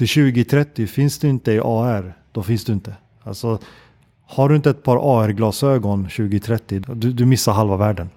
till 2030 finns du inte i AR, då finns du inte. Alltså, har du inte ett par AR-glasögon 2030, du, du missar halva världen.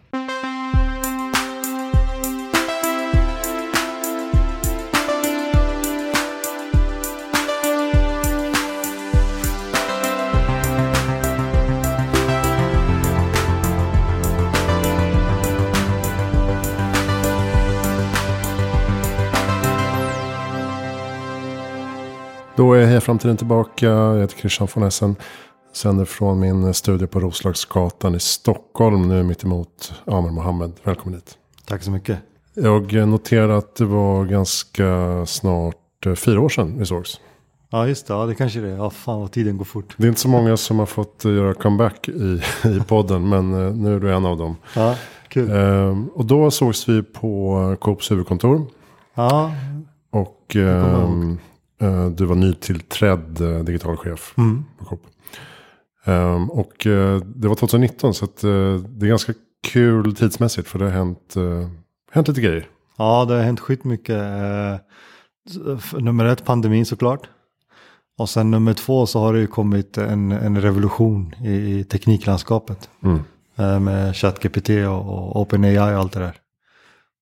Framtiden tillbaka. Jag heter Christian von Essen. Sänder från min studio på Roslagsgatan i Stockholm. Nu mitt emot Amr Mohammed. Välkommen hit. Tack så mycket. Jag noterar att det var ganska snart eh, fyra år sedan vi sågs. Ja just det, ja, det kanske det är. Ja fan vad tiden går fort. Det är inte så många som har fått eh, göra comeback i, i podden. men eh, nu är du en av dem. Ja, kul. Ehm, och då sågs vi på Coops huvudkontor. Ja, Och ehm, eh, du var nytillträdd eh, digitalchef mm. på Coop. Ehm, och eh, det var 2019 så eh, det är ganska kul tidsmässigt för det har hänt, eh, hänt lite grejer. ja det har hänt skitmycket. Eh, nummer ett, pandemin såklart. Och sen nummer två så har det ju kommit en, en revolution i, i tekniklandskapet. Mm. Eh, med ChatGPT och, och OpenAI och allt det där.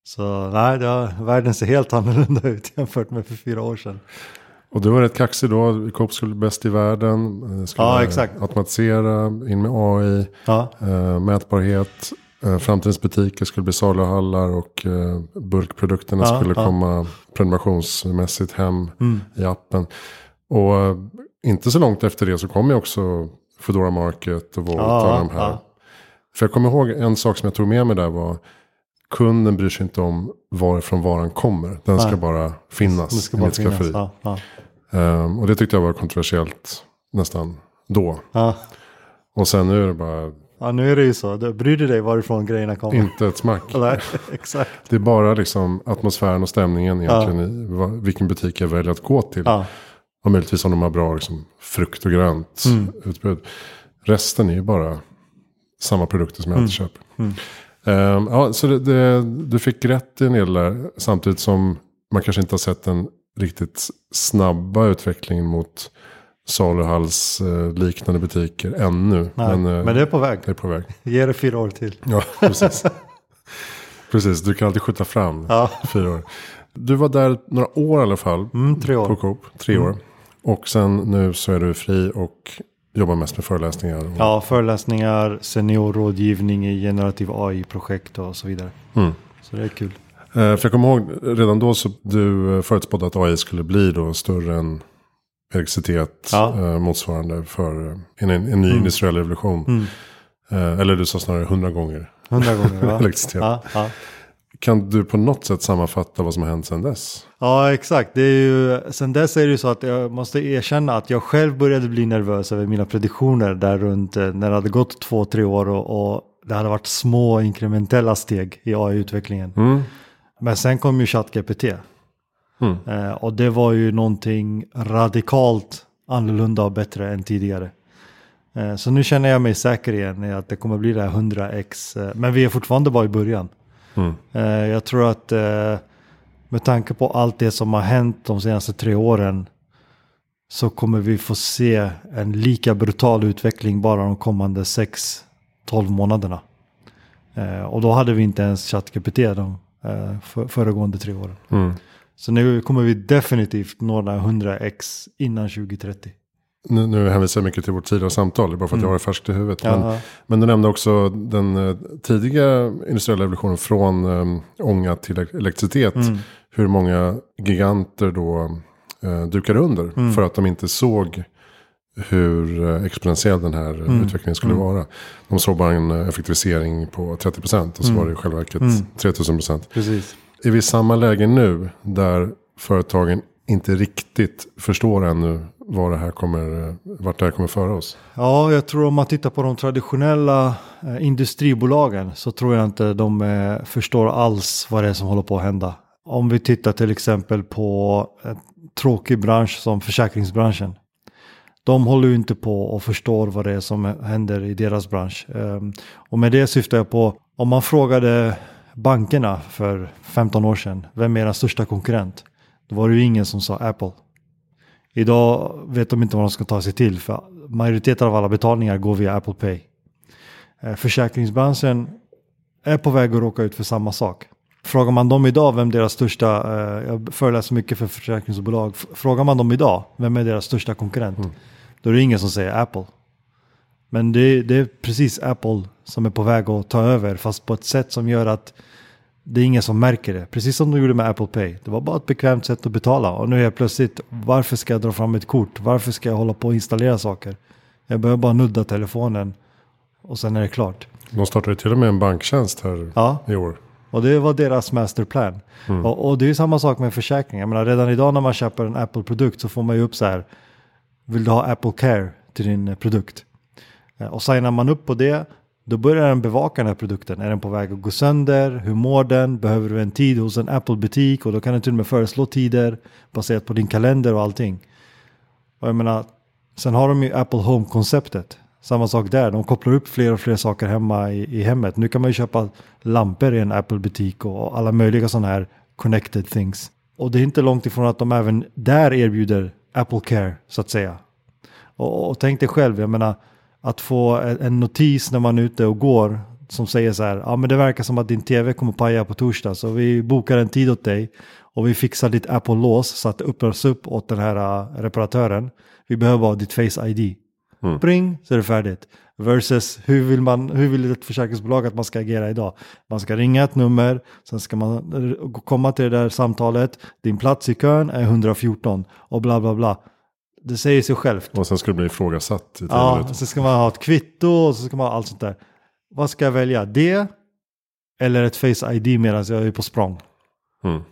Så nej, det har, världen ser helt annorlunda ut jämfört med för fyra år sedan. Och du var rätt kaxig då. Coop skulle bli bäst i världen. eh, Skulle Ja, exakt. automatisera, in med AI, Ja, eh, mätbarhet. Eh, framtidens butiker skulle bli saluhallar och eh, bulkprodukterna Ja, skulle ja. komma prenumerationsmässigt hem mm. i appen. Och eh, inte så långt efter det så kom ju också Foodora Market och Volt och de här. För jag kommer ihåg en sak som jag tog med mig där var kunden bryr sig inte om varifrån varan kommer. Den ska Nej. bara finnas det ska bara skafferi. finnas. Ja, ja. Ehm, och det tyckte jag var kontroversiellt nästan då. Ja. Och sen nu är det bara ja, nu är det ju så. Du bryr du dig varifrån grejerna kommer? inte ett smack. Nej, exakt. Det är bara liksom atmosfären och stämningen egentligen i vilken butik jag väljer att gå till. Ja, Och möjligtvis om de har bra liksom, frukt och grönt Mm. utbud. Resten är ju bara samma produkter som jag alltid köper. Mm. Ehm, ja, så det, det, du fick rätt i en del där. Samtidigt som man kanske inte har sett den riktigt snabba utvecklingen mot saluhalls eh, liknande butiker ännu. nej. Men, eh, Men det är på väg. det är på väg. Ge det fyra år till. Ja, precis. precis, du kan alltid skjuta fram Ja, fyra år. Du var där några år i alla fall. mm, tre På år. Coop, tre år. Och sen nu så är du fri och jobbar mest med föreläsningar. Ja, föreläsningar, seniorrådgivning i generativ AI-projekt och så vidare. Mm. Så det är kul. Eh, för jag kommer ihåg redan då så du eh, förutspådde att AI skulle bli då större än elektricitet. Ja. Eh, motsvarande för eh, en, en ny Mm. industriell revolution. Mm. Eh, eller du sa snarare hundra gånger Hundra gånger. Ja. elektricitet. Ja. Kan du på något sätt sammanfatta vad som har hänt sedan dess? ja, exakt. Det är ju, sen dess är det ju så att jag måste erkänna att jag själv började bli nervös över mina prediktioner där runt eh, när det hade gått två, tre år och, och det hade varit små inkrementella steg i AI-utvecklingen. Mm. Men sen kom ju ChatGPT. Mm. Eh, och det var ju någonting radikalt annorlunda och bättre än tidigare. Eh, så nu känner jag mig säker igen i att det kommer bli det här 100x. Eh, men vi är fortfarande bara i början. Mm. Eh, jag tror att eh, med tanke på allt det som har hänt de senaste tre åren så kommer vi få se en lika brutal utveckling bara de kommande 6-12 månaderna. Eh, och då hade vi inte ens ChatGPT de för, föregående tre åren. Mm. Så nu kommer vi definitivt nå den här 100x innan 2030. Nu, nu hänvisar jag mycket till vårt tidigare samtal, bara för att jag har det färskt i huvudet. Men, men du nämnde också den eh, tidiga industriella revolutionen från eh, ånga till elektricitet. Mm. Hur många giganter då eh, dukade under Mm. för att de inte såg hur exponentiell den här Mm. utvecklingen skulle Mm. vara. De såg bara en effektivisering på 30% och så Mm. var det i själva verket Mm. 3000%. Precis. Är vi i samma läge nu där företagen inte riktigt förstår ännu vad det här kommer, vart det här kommer föra oss? Ja, jag tror om man tittar på de traditionella eh, industribolagen så tror jag inte de eh, förstår alls vad det är som håller på att hända. Om vi tittar till exempel på en tråkig bransch som försäkringsbranschen. De håller ju inte på och förstår vad det är som händer i deras bransch. Ehm, och med det syftar jag på, om man frågade bankerna för 15 år sedan, vem är den största konkurrent? Då var det ju ingen som sa Apple. Idag vet de inte vad de ska ta sig till för majoriteten av alla betalningar går via Apple Pay. Eh, försäkringsbranschen är på väg att råka ut för samma sak. Frågar man dem idag vem deras största, eh, jag föreläser mycket för försäkringsbolag, frågar man dem idag vem är deras största konkurrent? Mm. Då är det ingen som säger Apple. Men det, det, är precis Apple som är på väg att ta över fast på ett sätt som gör att det är ingen som märker det. Precis som de gjorde med Apple Pay. Det var bara ett bekvämt sätt att betala. Och nu är plötsligt, varför ska jag dra fram ett kort? Varför ska jag hålla på och installera saker? Jag behöver bara nudda telefonen och sen är det klart. De startade till och med en banktjänst här ja. i år. Och det var deras masterplan. Mm. Och, och, det är samma sak med försäkringar. Jag menar, redan idag när man köper en Apple-produkt så får man ju upp så här. Vill du ha Apple Care till din produkt? Eh, och signar man upp på det då börjar den bevaka den här produkten. Är den på väg att gå sönder? Hur mår den? Behöver du en tid hos en Apple-butik? Och då kan den till och med föreslå tider baserat på din kalender och allting. Och jag menar, sen har de ju Apple Home-konceptet. Samma sak där, de kopplar upp fler och fler saker hemma i, i hemmet. Nu kan man ju köpa lampor i en Apple-butik och alla möjliga sådana här connected things. Och det är inte långt ifrån att de även där erbjuder Apple Care, så att säga. Och, och tänk dig själv, jag menar, att få en notis när man är ute och går som säger så här, ja men det verkar som att din tv kommer paja på torsdag så vi bokar en tid åt dig och vi fixar ditt Apple-lås så att det öppnas upp åt den här äh, reparatören. Vi behöver bara ditt Face ID. Mm. Bring så är det färdigt. Versus hur vill, man, hur vill ett försäkringsbolag att man ska agera idag? Man ska ringa ett nummer, sen ska man komma till det där samtalet, din plats i kön är 114 och bla bla bla det säger sig självt. Och sen ska det bli ifrågasatt. I ja, sen ska man ha ett kvitto och så ska man ha allt sånt där. Vad ska jag välja? Det eller ett Face ID medan jag är på språng? Mm.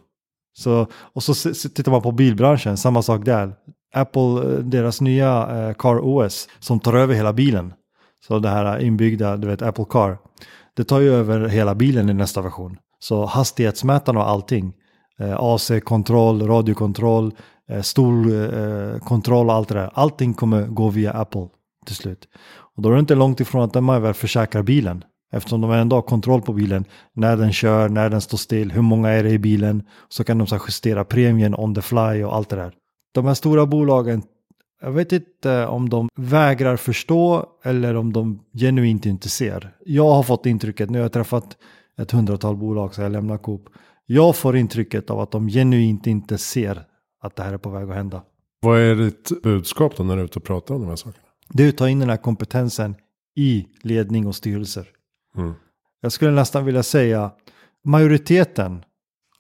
Så, och så tittar man på bilbranschen, samma sak där. Apple, eh, deras nya eh, Car OS som tar över hela bilen. Så det här inbyggda, du vet, Apple Car. Det tar ju över hela bilen i nästa version. Så hastighetsmätarna och allting. Eh, AC-kontroll, radiokontroll, eh, Eh, stolkontroll eh, och allt det där. Allting kommer gå via Apple till slut. Och då är det inte långt ifrån att de väl försäkrar bilen. Eftersom de ändå har kontroll på bilen. När den kör, när den står still, hur många är det i bilen. Så kan de så justera premien on the fly och allt det där. De här stora bolagen, jag vet inte om de vägrar förstå eller om de genuint inte ser. Jag har fått intrycket, nu har jag träffat ett hundratal bolag så jag lämnar Coop. Jag får intrycket av att de genuint inte ser att det här är på väg att hända. Vad är ditt budskap då när du är ute och pratar om de här sakerna? Det är att ta in den här kompetensen i ledning och styrelser. Mm. Jag skulle nästan vilja säga majoriteten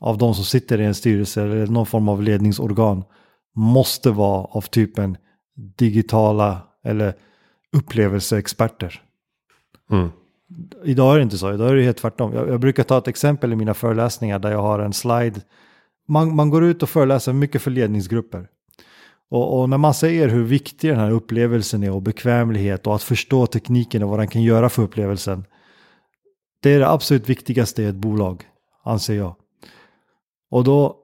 av de som sitter i en styrelse eller någon form av ledningsorgan måste vara av typen digitala eller upplevelseexperter. Mm. Idag är det inte så, idag är det helt tvärtom. Jag, jag, brukar ta ett exempel i mina föreläsningar där jag har en slide man, man går ut och föreläser mycket för ledningsgrupper. Och, och, när man säger hur viktig den här upplevelsen är och bekvämlighet och att förstå tekniken och vad den kan göra för upplevelsen. Det är det absolut viktigaste i ett bolag, anser jag. Och då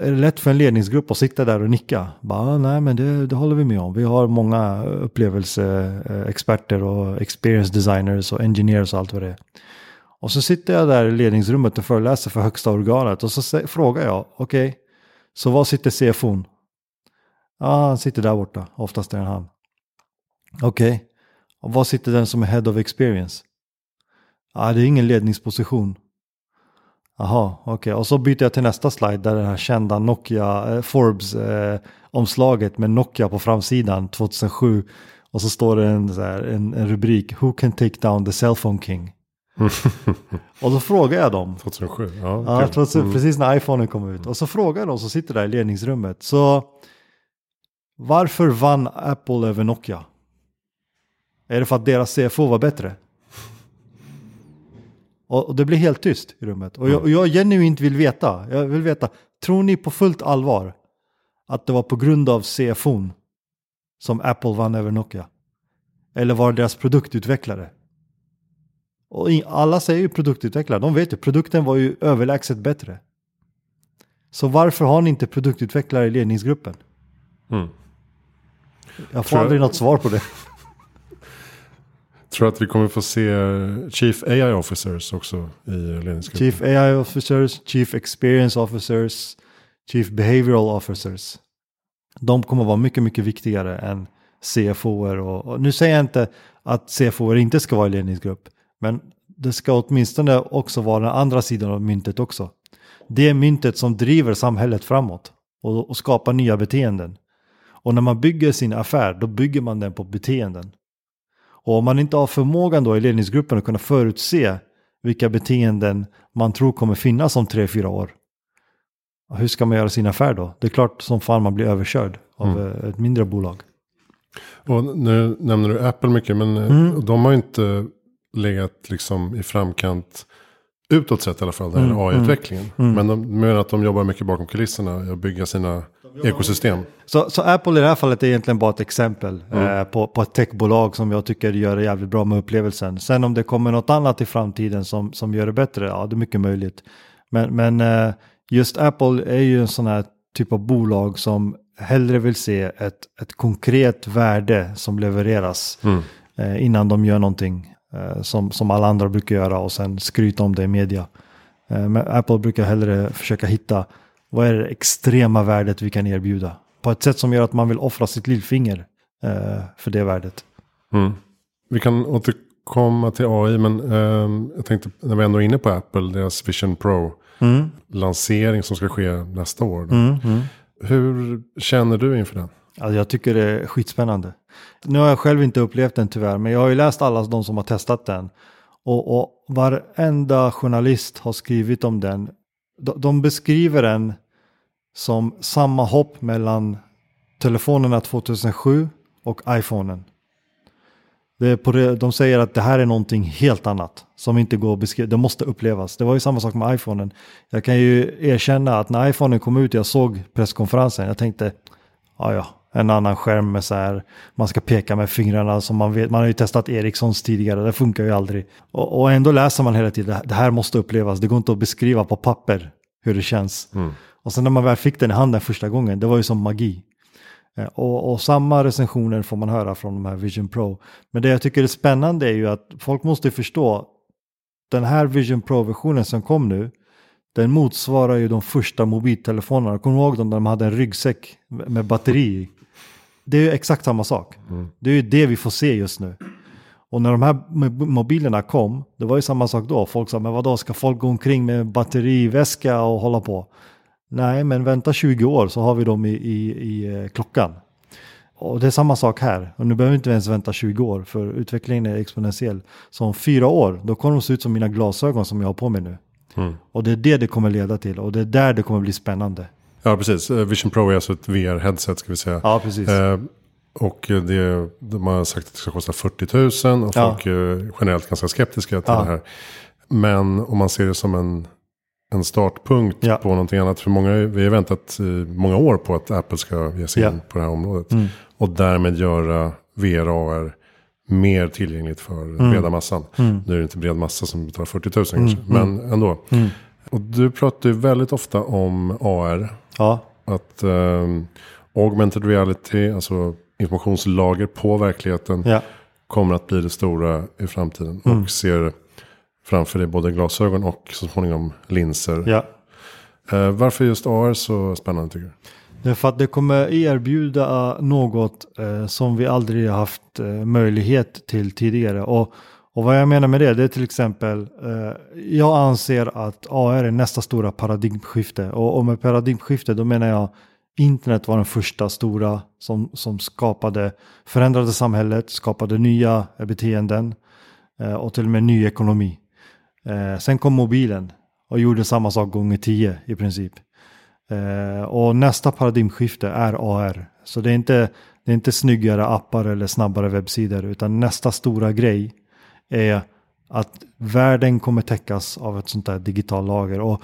är det lätt för en ledningsgrupp att sitta där och nicka. Bara, ah, nej men det, det håller vi med om. Vi har många eh, upplevelseexperter och experience designers och engineers och allt vad det är. Och så sitter jag där i ledningsrummet och föreläser för högsta organet och så frågar jag, okej, okay, så var sitter CFOn? Ja, han sitter där borta, oftast är det han. Okej, okay. och var sitter den som är head of experience? Ja, det är ingen ledningsposition. Jaha, okej. Okay. Och så byter jag till nästa slide där det här kända Nokia, eh, Forbes eh, omslaget med Nokia på framsidan 2007. Och så står det en, här, en, en rubrik, Who can take down the cell phone king? och då frågar jag dem. 2007? Ja, ja 2000, mm. precis när iPhone kom ut. Och så frågar jag dem som sitter där i ledningsrummet. Så varför vann Apple över Nokia? Är det för att deras CFO var bättre? Och, och det blir helt tyst i rummet. Och jag, och jag genuint vill veta. Jag vill veta. Tror ni på fullt allvar att det var på grund av CFO som Apple vann över Nokia? Eller var det deras produktutvecklare? Och alla säger ju produktutvecklare, de vet ju produkten var ju överlägset bättre. Så varför har ni inte produktutvecklare i ledningsgruppen? Mm. Jag får Tror aldrig jag... något svar på det. Tror att vi kommer få se Chief AI Officers också i ledningsgruppen? Chief AI Officers, Chief Experience Officers, Chief Behavioral Officers. De kommer vara mycket, mycket viktigare än CFOer. Och, och nu säger jag inte att CFOer inte ska vara i ledningsgrupp. Men det ska åtminstone också vara den andra sidan av myntet också. Det är myntet som driver samhället framåt och, och skapar nya beteenden. Och när man bygger sin affär, då bygger man den på beteenden. Och om man inte har förmågan då i ledningsgruppen att kunna förutse vilka beteenden man tror kommer finnas om tre, fyra år. Hur ska man göra sin affär då? Det är klart som fan man blir överkörd av Mm. eh, ett mindre bolag. Och nu nämner du Apple mycket, men eh, Mm. de har inte legat liksom i framkant utåt sett i alla fall, när det Mm, gäller AI-utvecklingen. mm. Men de menar att de jobbar mycket bakom kulisserna och bygga sina ekosystem. Så, så Apple i det här fallet är egentligen bara ett exempel Mm. eh, på, på ett techbolag som jag tycker gör det jävligt bra med upplevelsen. Sen om det kommer något annat i framtiden som, som gör det bättre, ja det är mycket möjligt. Men, men eh, just Apple är ju en sån här typ av bolag som hellre vill se ett, ett konkret värde som levereras Mm. eh, innan de gör någonting som, som alla andra brukar göra och sen skryta om det i media. Eh, men Apple brukar hellre försöka hitta vad är det extrema värdet vi kan erbjuda på ett sätt som gör att man vill offra sitt lillfinger eh, för det värdet. Mm. Vi kan återkomma till AI, men ehm, jag tänkte när vi ändå är inne på Apple, deras Vision Pro Mm. lansering som ska ske nästa år. Mm, mm. Hur känner du inför den? Alltså jag tycker det är skitspännande. Nu har jag själv inte upplevt den tyvärr, men jag har ju läst alla de som har testat den. Och, och varenda journalist har skrivit om den. De, de beskriver den som samma hopp mellan telefonerna 2007 och iPhonen. Det på det, de säger att det här är någonting helt annat som inte går att beskriva. Det måste upplevas. Det var ju samma sak med iPhonen. Jag kan ju erkänna att när iPhonen kom ut, jag såg presskonferensen, jag tänkte, ah, ja ja, en annan skärm med så här, man ska peka med fingrarna som man vet, man har ju testat Ericssons tidigare, det funkar ju aldrig. Och, och ändå läser man hela tiden, det här måste upplevas, det går inte att beskriva på papper hur det känns. Mm. Och sen när man väl fick den i handen första gången, det var ju som magi. Eh, Och, och samma recensioner får man höra från de här Vision Pro. Men det jag tycker är spännande är ju att folk måste förstå, den här Vision Pro-versionen som kom nu, den motsvarar ju de första mobiltelefonerna. Kommer du ihåg dem när de hade en ryggsäck med batteri? Det är ju exakt samma sak. Mm. Det är ju det vi får se just nu. Och när de här mo- mobilerna kom, det var ju samma sak då. Folk sa, men vadå, ska folk gå omkring med batteriväska och hålla på? Nej, men vänta 20 år så har vi dem i, i, i eh, klockan. Och det är samma sak här. Och nu behöver vi inte ens vänta 20 år, för utvecklingen är exponentiell. Så om fyra år, då kommer de se ut som mina glasögon som jag har på mig nu. Mm. Och det är det det kommer leda till. Och det är där det kommer bli spännande. Ja, precis. Eh, Vision Pro är alltså ett VR-headset ska vi säga. Ja, precis. Eh, och det, de har sagt att det ska kosta 40 000 och Ja. folk är generellt ganska skeptiska till Ja. det här. Men om man ser det som en, en startpunkt Ja. på någonting annat. För många, vi har väntat många år på att Apple ska ge sig in på det här området. Mm. Och därmed göra VR och AR mer tillgängligt för den breda massan. Mm. Nu är det inte bred massa som betalar 40 000 kanske, men ändå. Mm. Och du pratar ju väldigt ofta om AR. Ja, Att ehm, augmented reality, alltså informationslager på verkligheten, ja. kommer att bli det stora i framtiden. Mm. Och ser framför dig både glasögon och så småningom linser. ja. Eh, varför just AR så spännande tycker du? Det är för att det kommer erbjuda något eh, som vi aldrig har haft eh, möjlighet till tidigare. Och, och vad jag menar med det, det är till exempel, eh, jag anser att AR är nästa stora paradigmskifte. Och, och med paradigmskifte då menar jag internet var den första stora som, som skapade, förändrade samhället, skapade nya eh, beteenden eh, och till och med ny ekonomi. Eh, sen kom mobilen och gjorde samma sak gånger tio i princip. Eh, och nästa paradigmskifte är AR. Så det är, inte, det är inte snyggare appar eller snabbare webbsidor, utan nästa stora grej är att världen kommer täckas av ett sånt där digitalt lager. Och,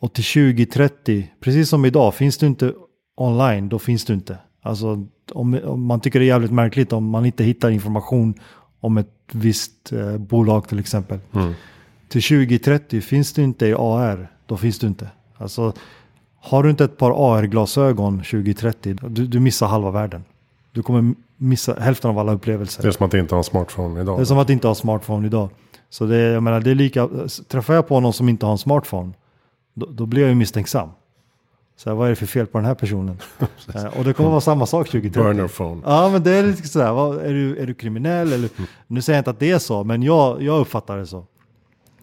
och till 2030, precis som idag, finns du inte online, då finns du inte. Alltså, om, om man tycker det är jävligt märkligt om man inte hittar information om ett visst eh, bolag till exempel. Mm. Till 2030 finns du inte i AR, då finns du inte. Alltså, har du inte ett par AR-glasögon 2030, du, du missar halva världen. Du kommer missa hälften av alla upplevelser. Det är som att inte ha en smartphone idag. Det är som att inte ha smartphone idag. Så det, jag menar, det är lika, träffar jag på någon som inte har en smartphone, då, då blir jag ju misstänksam. Så här, vad är det för fel på den här personen? Eh, och det kommer vara samma sak 2030. Burner phone. Ja, men det är lite sådär, vad, är, du, är du kriminell? Eller, nu säger jag inte att det är så, men jag, jag uppfattar det så.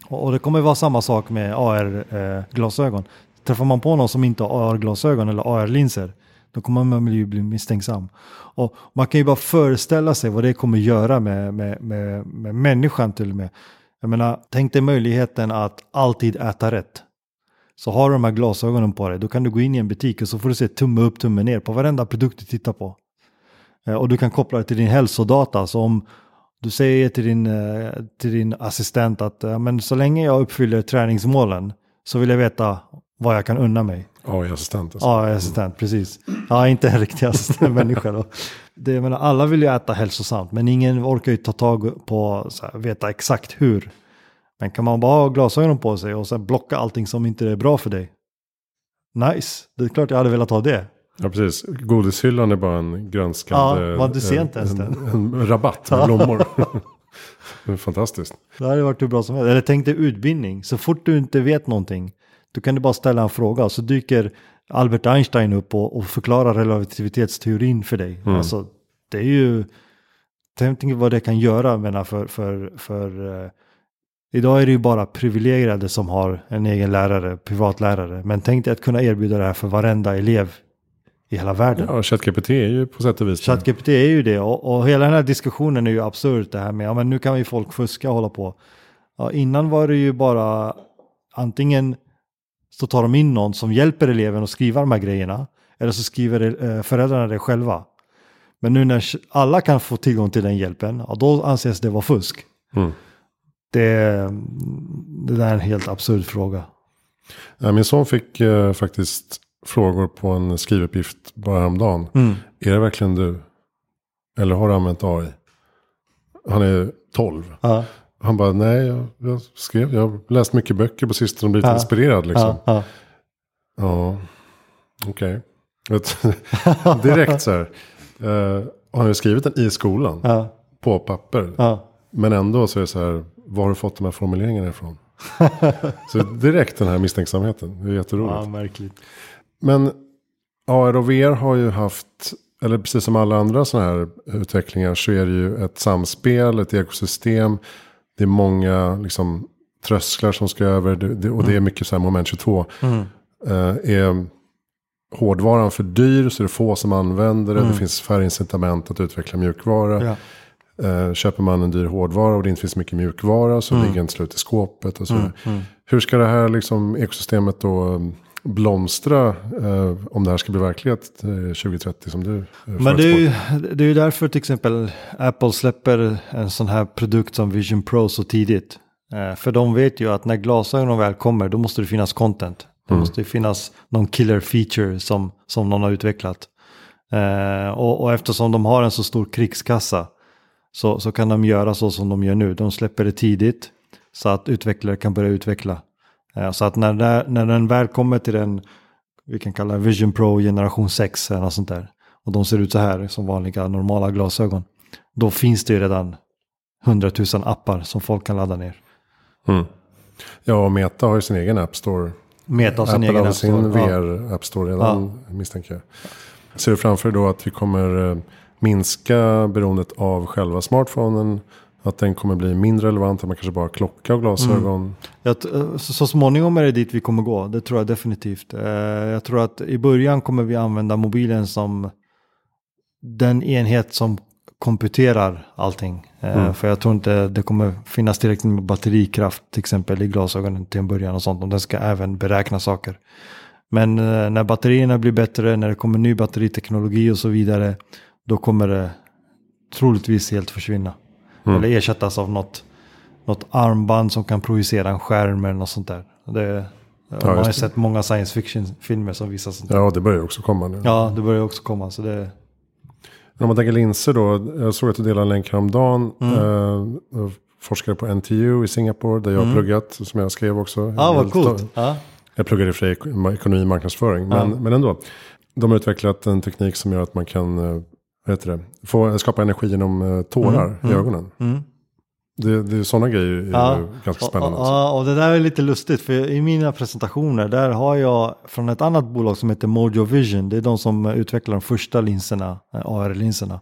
Och, och det kommer vara samma sak med AR-glasögon. Träffar man på någon som inte har AR-glasögon eller AR-linser, då kommer man ju bli misstänksam. Och man kan ju bara föreställa sig vad det kommer göra med, med, med, med människan till och med. Jag menar, tänk dig möjligheten att alltid äta rätt. Så har du de här glasögonen på dig, då kan du gå in i en butik och så får du se tumme upp, tumme ner på varenda produkt du tittar på. Eh, och du kan koppla det till din hälsodata. Så om du säger till din, eh, till din assistent att men så länge jag uppfyller träningsmålen så vill jag veta vad jag kan unna mig. AI-assistent. Alltså. Ja, assistent, precis. Ja, inte en riktig assistent människa då. Det, jag menar, alla vill ju äta hälsosamt, men ingen orkar ju ta tag på, här, veta exakt hur. Men kan man bara ha glasögon på sig och sen blocka allting som inte är bra för dig. Nice, det är klart jag hade velat ha det. Ja, precis. Godishyllan är bara en grönskande... Ja, man, du ser en- inte ens en, den. en rabatt med blommor. Fantastiskt. Det hade varit hur bra som helst. Eller tänk dig utbildning. Så fort du inte vet någonting, då kan du bara ställa en fråga. Så dyker Albert Einstein upp och, och förklarar relativitetsteorin för dig. Alltså, det är ju... Tänk vad det kan göra menar, för... för, för eh, idag är det ju bara privilegierade som har en egen lärare, privatlärare. Men tänk dig att kunna erbjuda det här för varenda elev i hela världen. Ja, ChatGPT är ju på sätt och vis... ChatGPT är ju det och, och hela den här diskussionen är ju absurd det här med, ja men nu kan ju folk fuska och hålla på. Ja, innan var det ju bara antingen så tar de in någon som hjälper eleven att skriva de här grejerna eller så skriver eh, föräldrarna det själva. Men nu när alla kan få tillgång till den hjälpen, ja, då anses det vara fusk. Mm. Det, det där är en helt absurd fråga. Ja, min son fick eh, faktiskt frågor på en skrivuppgift bara häromdagen. Är det verkligen du? Eller har du använt AI? Han är 12. Ja, Han bara, nej, jag, jag skrev, jag har läst mycket böcker på sistone och blivit Ja. inspirerad liksom. ja, ja. Okej. Vet, Direkt så här. Eh, har han ju skrivit den i skolan ja, på papper. ja. Men ändå så är det så här, var har du fått de här formuleringarna ifrån? så direkt den här misstänksamheten, det är jätteroligt. ja märkligt. Men AR och VR har ju haft, eller precis som alla andra sådana här utvecklingar så är det ju ett samspel, ett ekosystem. Det är många liksom, trösklar som ska över det, det, och det är mycket så här moment 22. Mm. Eh, är hårdvaran för dyr så är det få som använder det. Det finns färre incitament att utveckla mjukvara. Ja. Eh, köper man en dyr hårdvara och det inte finns mycket mjukvara så ligger den slut i skåpet. Och så. Hur ska det här liksom, ekosystemet då blomstra eh, om det här ska bli verklighet eh, 2030 som du eh, Men det är, ju, det är ju därför till exempel Apple släpper en sån här produkt som Vision Pro så tidigt. Eh, för de vet ju att när glasögonen väl kommer då måste det finnas content. Det måste finnas någon killer feature som, som någon har utvecklat. Eh, och, och eftersom de har en så stor krigskassa så, så kan de göra så som de gör nu. De släpper det tidigt så att utvecklare kan börja utveckla. Eh, så att när, det- när den väl kommer till den, vi kan kalla Vision Pro generation 6 eller något sånt där. Och de ser ut så här som vanliga normala glasögon. Då finns det ju redan 100 000 appar som folk kan ladda ner. Mm. Ja, och Meta har ju sin egen App Store. Meta har sin Apple egen har App sin Store. Ja. VR App Store redan misstänker jag. Ser du framför dig då att vi kommer eh, minska beroendet av själva smartphonen? Att den kommer bli mindre relevant, att man kanske bara har klocka och glasögon. Jag, t- eh, så, så småningom är det dit vi kommer gå, det tror jag definitivt. Eh, jag tror att i början kommer vi använda mobilen som den enhet som komputerar allting. Eh, För jag tror inte det kommer finnas tillräckligt med batterikraft till exempel i glasögonen till en början och sånt. Och den ska även beräkna saker. Men eh, när batterierna blir bättre, när det kommer ny batteriteknologi och så vidare, då kommer det troligtvis helt försvinna. Eller ersättas av något, något armband som kan projicera en skärm eller något sånt där. Det, man har ju sett många science fiction-filmer som visar sånt. Ja, det börjar också komma nu. Ja, det börjar också komma. Så det, Om man tänker linser då. Jag såg att du delade en länk häromdagen. Mm. Eh, forskare på NTU i Singapore där jag har pluggat. Som jag skrev också. Mm. ja, vad Jag- coolt. Ja. Jag pluggade i och för sig eko- ekonomi och marknadsföring. Men, men ändå. De har utvecklat en teknik som gör att man kan eh, vad heter det, få, skapa energi genom eh, tårar i ögonen. Mm. Det, det är sådana grejer är Ja. ganska spännande. och, ja, och det där är lite lustigt för i mina presentationer där har jag från ett annat bolag som heter Mojo Vision. Det är de som utvecklar de första linserna, eh, AR-linserna.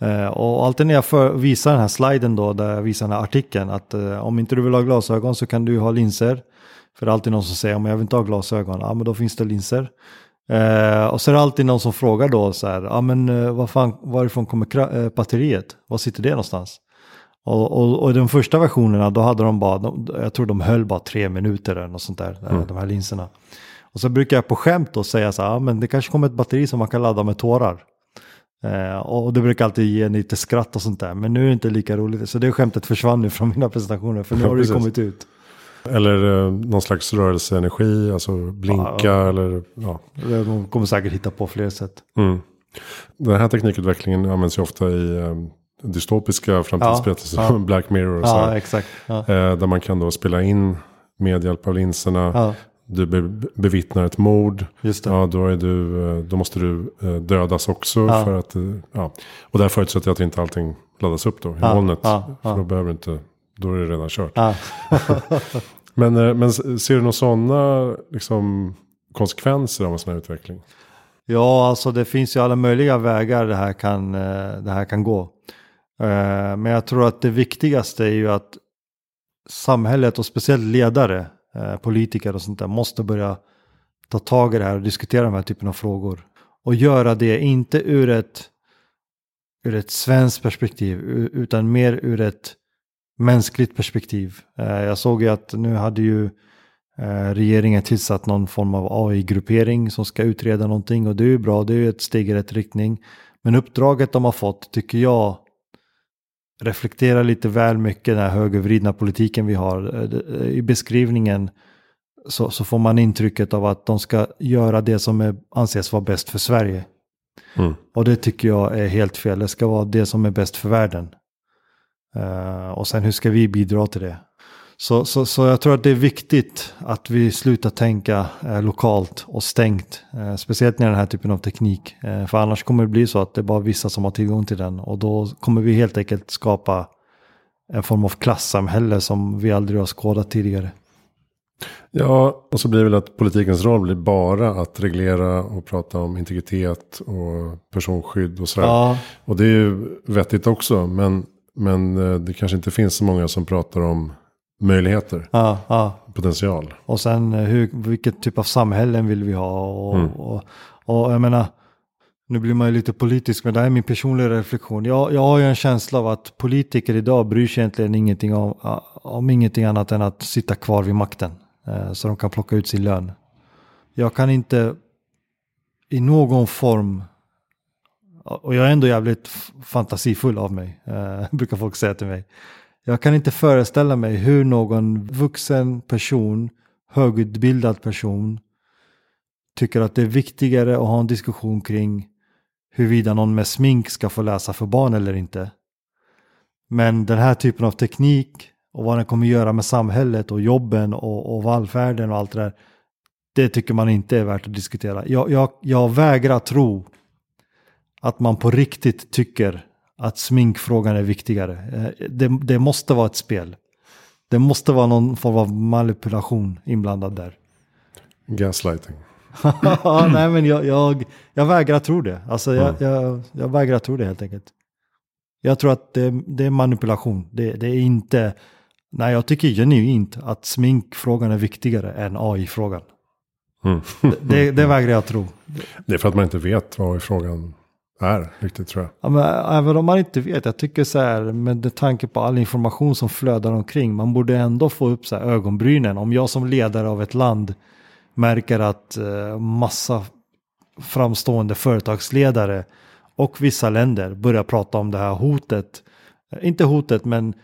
Eh, och alltid när jag för, visar den här sliden då, där jag visar den här artikeln, att om inte du vill ha glasögon så kan du ha linser. För det är alltid någon som säger, om jag vill inte ha glasögon, ja men då finns det linser. Eh, och så är det alltid någon som frågar då så här, ja men eh, vad fan, varifrån kommer eh, batteriet? Var sitter det någonstans? Och, och, och de första versionerna då hade de bara, de, jag tror de höll bara tre minuter eller något sånt där, eh, de här linserna. Och så brukar jag på skämt då säga så här, ja men det kanske kommer ett batteri som man kan ladda med tårar. Eh, och det brukar alltid ge en lite skratt och sånt där, men nu är det inte lika roligt. Så det skämtet försvann ju från mina presentationer, för nu har det kommit ut. Eller eh, någon slags rörelseenergi, alltså blinka Ja, eller ja. De kommer säkert hitta på fler sätt. Mm. Den här teknikutvecklingen används ju ofta i eh, dystopiska framtidsberättelser Ja, som Black Mirror och så Ja, här. exakt. Ja. Eh, där man kan då spela in med hjälp av linserna. Ja, Du be- bevittnar ett mord. Ja, då, är du, eh, då måste du eh, dödas också. Ja. För att, eh, ja. Och där förutsätter jag att inte allting laddas upp då i Ja, molnet. ja, För ja. då behöver du inte, då är det redan kört. Ja. Men, eh, men ser du några sådana liksom, konsekvenser av en sån här utveckling? Ja, alltså det finns ju alla möjliga vägar det här kan, eh, det här kan gå. Eh, Men jag tror att det viktigaste är ju att samhället och speciellt ledare, politiker och sånt där måste börja ta tag i det här och diskutera de här typen av frågor. Och göra det inte ur ett, ur ett svenskt perspektiv utan mer ur ett mänskligt perspektiv. Eh, Jag såg ju att nu hade ju eh, regeringen tillsatt någon form av AI-gruppering som ska utreda någonting och det är ju bra, det är ju ett steg i rätt riktning. Men uppdraget de har fått tycker jag reflekterar lite väl mycket den här högervridna politiken vi har. Eh, I beskrivningen så, så får man intrycket av att de ska göra det som är, anses vara bäst för Sverige. Mm. Och det tycker jag är helt fel. Det ska vara det som är bäst för världen. Eh, och sen hur ska vi bidra till det? Så, så, så jag tror att det är viktigt att vi slutar tänka eh, lokalt och stängt. Eh, speciellt när den här typen av teknik. Eh, för annars kommer det bli så att det är bara vissa som har tillgång till den. Och då kommer vi helt enkelt skapa en form av klassamhälle som vi aldrig har skådat tidigare. Ja, och så blir det väl att politikens roll blir bara att reglera och prata om integritet och personskydd och sådär. Ja, Och det är ju vettigt också, men, men eh, det kanske inte finns så många som pratar om möjligheter, ja, ja. potential. Och sen eh, hur, vilket typ av samhällen vill vi ha? Och, Mm. och, och jag menar, nu blir man ju lite politisk, men det här är min personliga reflektion. Jag, jag har ju en känsla av att politiker idag bryr sig egentligen ingenting om, om ingenting annat än att sitta kvar vid makten. Eh, så de kan plocka ut sin lön. Jag kan inte i någon form, och jag är ändå jävligt fantasifull av mig, eh, brukar folk säga till mig. Jag kan inte föreställa mig hur någon vuxen person, högutbildad person, tycker att det är viktigare att ha en diskussion kring huruvida någon med smink ska få läsa för barn eller inte. Men den här typen av teknik och vad den kommer göra med samhället och jobben och, och välfärden och allt det där. Det tycker man inte är värt att diskutera. Jag, jag, jag vägrar tro att man på riktigt tycker att sminkfrågan är viktigare. Eh, Det, det måste vara ett spel. Det måste vara någon form av manipulation inblandad där. Gaslighting. Nej, men jag, jag, jag vägrar tro det. Alltså, jag, jag, jag vägrar tro det helt enkelt. Jag tror att det, det är manipulation. Det, det är inte... Nej, jag tycker genuint att sminkfrågan är viktigare än AI-frågan. Mm. Det, det vägrar jag tro. Det är för att man inte vet vad frågan är riktigt tror jag. Ja, men även om man inte vet, jag tycker så här med tanke på all information som flödar omkring, man borde ändå få upp så här ögonbrynen. Om jag som ledare av ett land märker att eh, massa framstående företagsledare och vissa länder börjar prata om det här hotet, eh, inte hotet men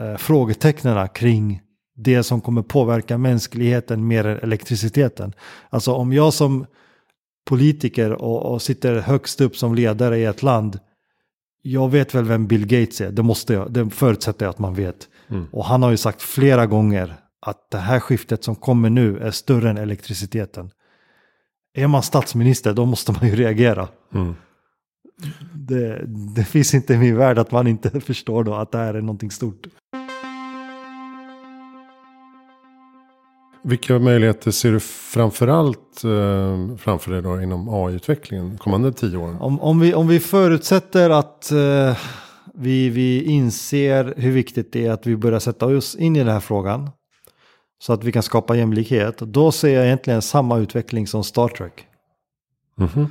eh, frågetecknen kring det som kommer påverka mänskligheten mer än elektriciteten. Alltså om jag som politiker och, och sitter högst upp som ledare i ett land. Jag vet väl vem Bill Gates är, det måste jag, det förutsätter jag att man vet. Mm. Och han har ju sagt flera gånger att det här skiftet som kommer nu är större än elektriciteten. Är man statsminister då måste man ju reagera. Mm. Det, det finns inte i min värld att man inte förstår då att det här är någonting stort. Vilka möjligheter ser du framförallt eh, framför dig då inom AI-utvecklingen kommande tio åren? Om, om, vi, om vi förutsätter att eh, vi, vi inser hur viktigt det är att vi börjar sätta oss in i den här frågan. Så att vi kan skapa jämlikhet. Då ser jag egentligen samma utveckling som Star Trek. Mhm. Eh,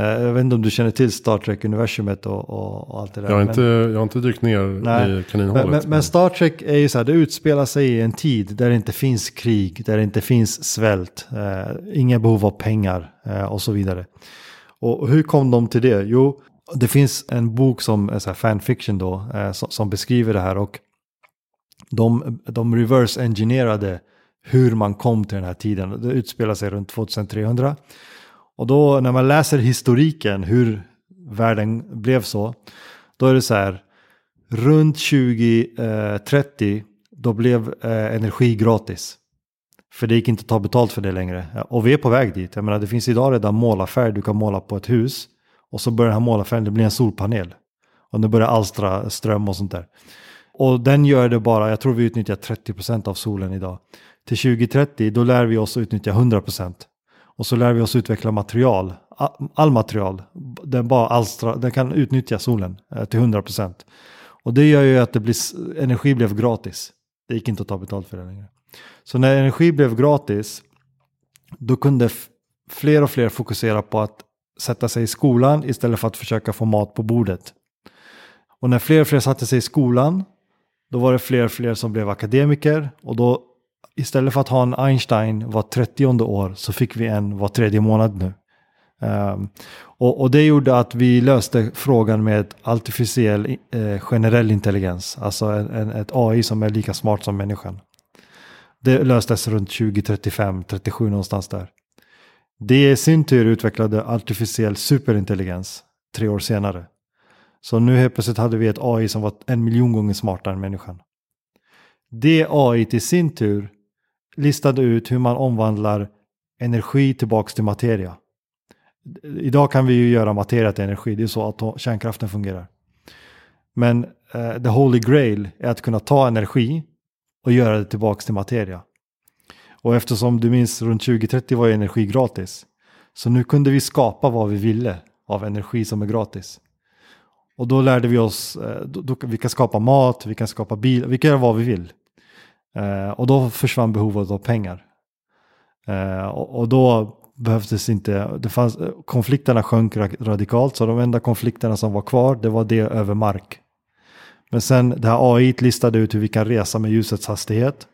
jag vet inte om du känner till Star Trek-universumet och, och, och allt det där. Jag, har men- inte, jag har inte dykt ner Nej, i kaninhålet. Men, men, men Star Trek är ju så här, det utspelar sig i en tid där det inte finns krig, där det inte finns svält, eh, inga behov av pengar eh, och så vidare. Och hur kom de till det? Jo, det finns en bok som är så här fanfiction då, eh, som, som beskriver det här och de, de reverse engineerade hur man kom till den här tiden. Det utspelar sig runt 2300. Och då när man läser historiken hur världen blev så, då är det så här, runt 2030 eh, då blev eh, energi gratis. För det gick inte att ta betalt för det längre. Och vi är på väg dit. Jag menar det finns idag redan målarfärg du kan måla på ett hus. Och så börjar den här målarfärgen, det blir en solpanel. Och nu börjar alstra ström och sånt där. Och den gör det bara, jag tror vi utnyttjar 30% av solen idag. Till 2030 då lär vi oss att utnyttja 100%. Och så lär vi oss utveckla material, all, material. Den, bara alstra, den kan utnyttja solen eh, till 100%. Och det gör ju att det blir, energi blev gratis. Det gick inte att ta betalt för det längre. Så när energi blev gratis, då kunde fler och fler fokusera på att sätta sig i skolan istället för att försöka få mat på bordet. Och när fler och fler satte sig i skolan, då var det fler och fler som blev akademiker. Och då istället för att ha en Einstein var 30 år så fick vi en var tredje månad nu. Um, och, och det gjorde att vi löste frågan med artificiell eh, generell intelligens. Alltså en, en, ett AI som är lika smart som människan. Det löstes runt 2035, 37 någonstans där. Det i sin tur utvecklade artificiell superintelligens tre år senare. Så nu helt plötsligt hade vi ett AI som var en miljon gånger smartare än människan. Det AI i sin tur listade ut hur man omvandlar energi tillbaks till materia. Idag kan vi ju göra materia till energi, det är så att kärnkraften fungerar. Men uh, the holy grail är att kunna ta energi och göra det tillbaks till materia. Och eftersom du minns runt 2030 var ju energi gratis. Så nu kunde vi skapa vad vi ville av energi som är gratis. Och då lärde vi oss, eh, då, då, vi kan skapa mat, vi kan skapa bil, vi kan göra vad vi vill. Eh, och då försvann behovet av pengar. Eh, och, och då behövdes inte, det fanns, konflikterna sjönk radikalt så de enda konflikterna som var kvar det var det över mark. Men sen det här AI listade ut hur vi kan resa med ljusets hastighet.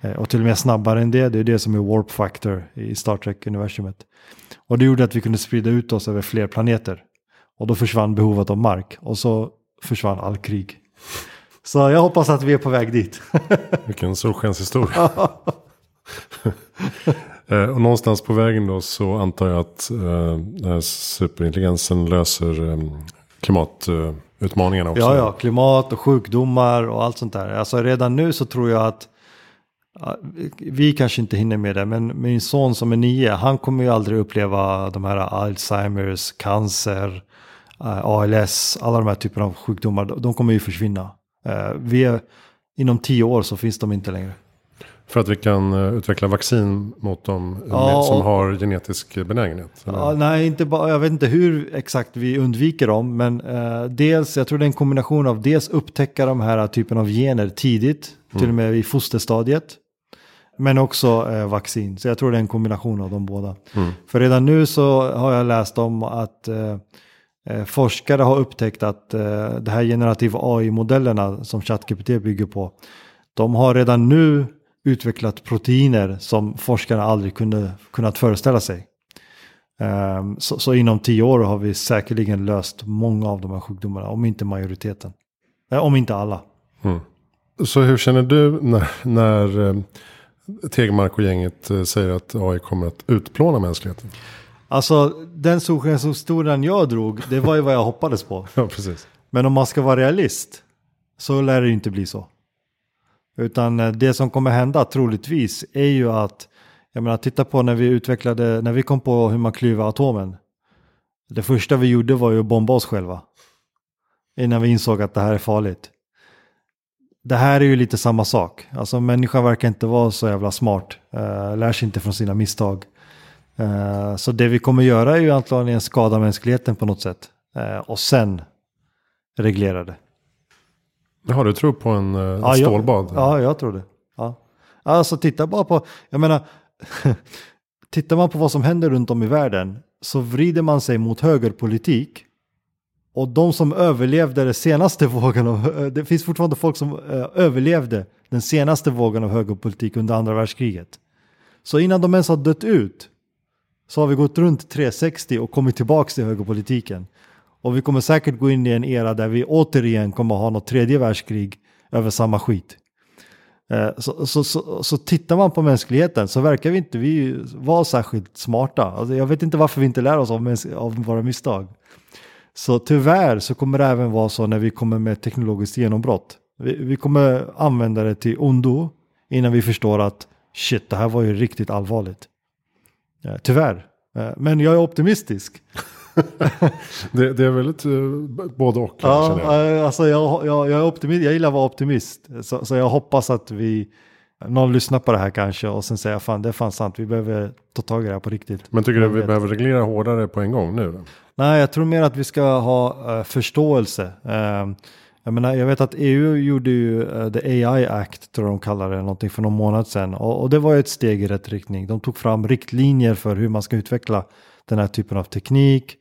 Eh, och till och med snabbare än det, det är det som är warp factor i Star Trek-universumet. Och det gjorde att vi kunde sprida ut oss över fler planeter. Och då försvann behovet av mark och så försvann all krig. Så jag hoppas att vi är på väg dit. Vilken solskenshistoria. Eh, och någonstans på vägen då så antar jag att eh, superintelligensen löser eh, klimatutmaningarna också. Ja, ja, klimat och sjukdomar och allt sånt där. Alltså redan nu så tror jag att vi kanske inte hinner med det, men min son som är nio, han kommer ju aldrig uppleva de här Alzheimers, cancer, eh, ALS, alla de här typerna av sjukdomar. De- De kommer ju försvinna. Eh, Vi är, inom tio år så finns de inte längre. För att vi kan eh, utveckla vaccin mot dem Ja, som och- har genetisk benägenhet. Ja, nej, inte bara, jag vet inte hur exakt vi undviker dem, men eh, dels, jag tror det är en kombination av dels upptäcka de här typen av gener tidigt, till och med i fosterstadiet, men också eh, vaccin. Så jag tror det är en kombination av de båda. För redan nu så har jag läst om att eh, Eh, forskare har upptäckt att eh, de här generativa AI-modellerna som ChatGPT bygger på, de har redan nu utvecklat proteiner som forskarna aldrig kunde kunnat föreställa sig. Ehm, så, så inom tio år har vi säkerligen löst många av de här sjukdomarna, om inte majoriteten. Eh, om inte alla. Mm. Så hur känner du när, när eh, Tegmark och gänget säger att AI kommer att utplåna mänskligheten? Alltså den solskenshistorien jag drog, det var ju vad jag hoppades på. Ja, precis. Men om man ska vara realist så lär det ju inte bli så. Utan eh, det som kommer hända troligtvis är ju att, jag menar titta på när vi utvecklade, när vi kom på hur man klyver atomen. Det första vi gjorde var ju att bomba oss själva. Innan vi insåg att det här är farligt. det här är ju lite samma sak. Alltså människan verkar inte vara så jävla smart. Uh, lär sig inte från sina misstag. Uh, så det vi kommer göra är ju antagligen skada mänskligheten på något sätt. Uh, och sen reglera det. Jaha, du tror på en uh, ja, stålbad? Jag, ja, jag tror det. Ja. Alltså titta bara på, jag menar, tittar man på vad som händer runt om i världen så vrider man sig mot högerpolitik. Och de som överlevde den senaste vågen av, det finns fortfarande folk som överlevde den senaste vågen av högerpolitik under andra världskriget. Så innan de ens har dött ut så har vi gått runt 360 och kommit tillbaka till högerpolitiken. Och vi kommer säkert gå in i en era där vi återigen kommer ha något tredje världskrig över samma skit. Eh, så, så, så, så tittar man på mänskligheten så verkar vi inte vi vara särskilt smarta. Alltså jag vet inte varför vi inte lär oss av, av våra misstag. Så tyvärr så kommer det även vara så när vi kommer med teknologiskt genombrott. Vi, vi kommer använda det till ondo innan vi förstår att shit, det här var ju riktigt allvarligt. Eh, tyvärr. Eh, men jag är optimistisk. det, det, är väldigt uh, både och. Ja, jag. Alltså jag, jag, jag, är optimist, jag gillar att vara optimist. Så, så, jag hoppas att vi, någon lyssnar på det här kanske och sen säger fan det är fan sant, vi behöver ta tag i det här på riktigt. Men tycker du att vi behöver reglera hårdare på en gång nu? Nej, jag tror mer att vi ska ha uh, förståelse. Uh, jag, menar, jag vet att EU gjorde ju uh, The AI Act, tror jag de kallar det, någonting för någon månad sedan. Och, och det var ju ett steg i rätt riktning. De tog fram riktlinjer för hur man ska utveckla den här typen av teknik.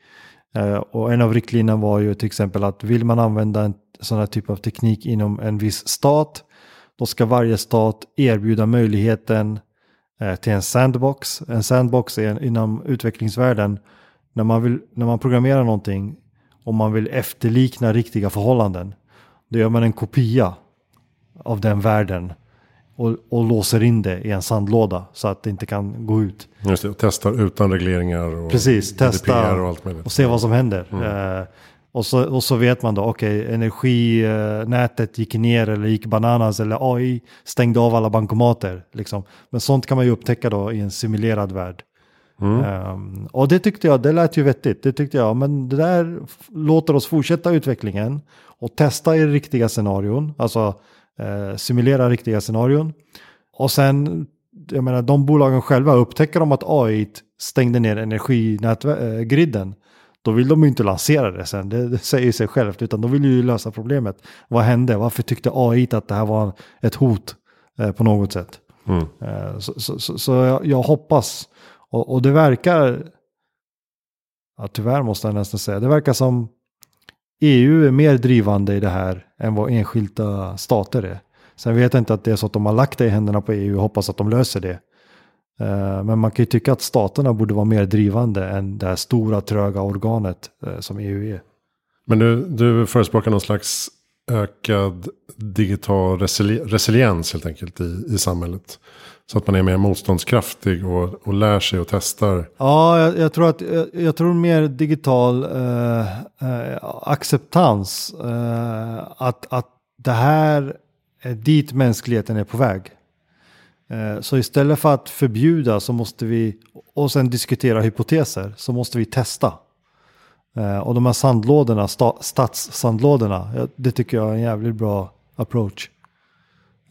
Uh, och en av riktlinjerna var ju till exempel att vill man använda en sån här typ av teknik inom en viss stat, då ska varje stat erbjuda möjligheten uh, till en sandbox. En sandbox är inom utvecklingsvärlden när man, vill, när man programmerar någonting och man vill efterlikna riktiga förhållanden. Då gör man en kopia av den världen och, och låser in det i en sandlåda så att det inte kan gå ut. Just det, och testar utan regleringar och Precis, testa och, allt möjligt. och se vad som händer. Mm. Eh, och, så, och så vet man då, okej, okay, energinätet gick ner eller gick bananas eller AI stängde av alla bankomater. Liksom. Men sånt kan man ju upptäcka då i en simulerad värld. Mm. Um, och det tyckte jag, det lät ju vettigt. Det tyckte jag, men det där låter oss fortsätta utvecklingen och testa i riktiga scenarion, alltså eh, simulera riktiga scenarion. Och sen, jag menar, de bolagen själva, upptäcker de att AI stängde ner energigriden, då vill de ju inte lansera det sen, det, det säger sig självt, utan de vill ju lösa problemet. Vad hände? Varför tyckte AI att det här var ett hot eh, på något sätt? Mm. Eh, så, så, så, så jag, jag hoppas och, och det verkar, ja, tyvärr måste jag nästan säga, det verkar som EU är mer drivande i det här än vad enskilda stater är. Sen vet jag inte att det är så att de har lagt det i händerna på EU och hoppas att de löser det. Eh, men man kan ju tycka att staterna borde vara mer drivande än det här stora tröga organet eh, som EU är. Men du, du förespråkar någon slags ökad digital resiliens helt enkelt i, i samhället. Så att man är mer motståndskraftig och, och lär sig och testar. Ja, jag, jag tror att jag, jag, tror mer digital eh, eh, acceptans. Eh, att, att det här är dit mänskligheten är på väg. Eh, så istället för att förbjuda så måste vi, och sen diskutera hypoteser, så måste vi testa. Eh, och de här sandlådorna, sta, stadssandlådorna, det tycker jag är en jävligt bra approach.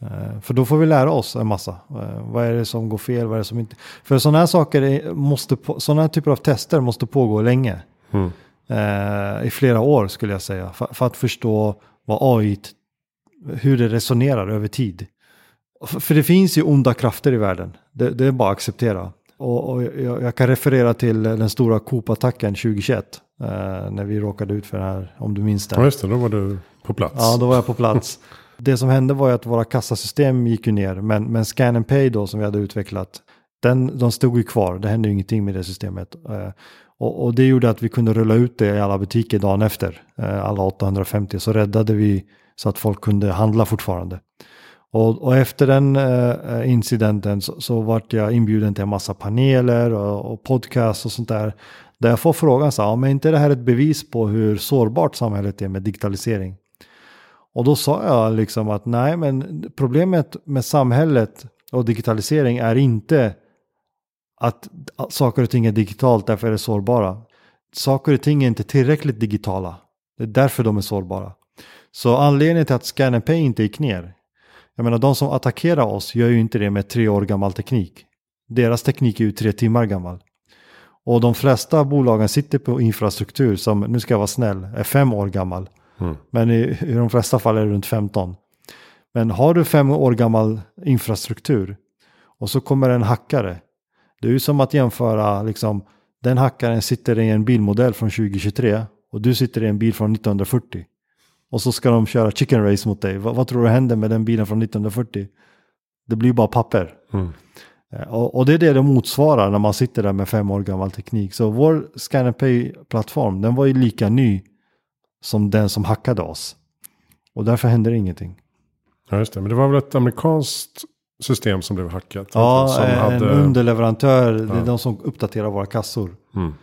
Eh, för då får vi lära oss en massa. Eh, vad är det som går fel, vad är det som inte... För sådana här saker, måste, sådana här typer av tester måste pågå länge. Mm. Eh, I flera år skulle jag säga. För, att förstå vad AI, hur det resonerar över tid. För, för det finns ju onda krafter i världen. Det, det är bara att acceptera. Och, och jag, jag, kan referera till den stora Coop-attacken 2021. Eh, när vi råkade ut för det här, om du minns det. Ja, just det, då var du på plats. Ja, då var jag på plats. Det som hände var ju att våra kassasystem gick ju ner, men, men Scan and Pay då som vi hade utvecklat, den, de stod ju kvar, det hände ju ingenting med det systemet. Eh, och, och, det gjorde att vi kunde rulla ut det i alla butiker dagen efter, eh, alla 850, så räddade vi så att folk kunde handla fortfarande. Och, och efter den eh, eh, incidenten så, så vart jag inbjuden till en massa paneler och, och podcast och sånt där. Där jag får frågan så här, men inte det här ett bevis på hur sårbart samhället är med digitalisering? Och då sa jag liksom att nej, men problemet med samhället och digitalisering är inte att saker och ting är digitalt, därför är det sårbara. Saker och ting är inte tillräckligt digitala. Det är därför de är sårbara. Så anledningen till att Scan Pay inte gick ner Jag menar, de som attackerar oss gör ju inte det med tre år gammal teknik. Deras teknik är ju tre timmar gammal. Och de flesta bolagen sitter på infrastruktur som, nu ska jag vara snäll, är fem år gammal. Mm. Men i, i de flesta fall är det runt 15. Men har du fem år gammal infrastruktur och så kommer en hackare. Det är ju som att jämföra, liksom, den hackaren sitter i en bilmodell från 2023 och du sitter i en bil från 1940. Och så ska de köra chicken race mot dig. Vad, vad tror du händer med den bilen från 1940? Det blir bara papper. Mm. Eh, Och, och det är det det motsvarar när man sitter där med fem år gammal teknik. Så vår Scan Pay-plattform, den var ju lika ny som den som hackade oss. Och därför hände det ingenting. Ja, just det. Men det var väl ett amerikanskt system som blev hackat? Ja, som en hade... underleverantör, det är Ja. de som uppdaterar våra kassor. Mm.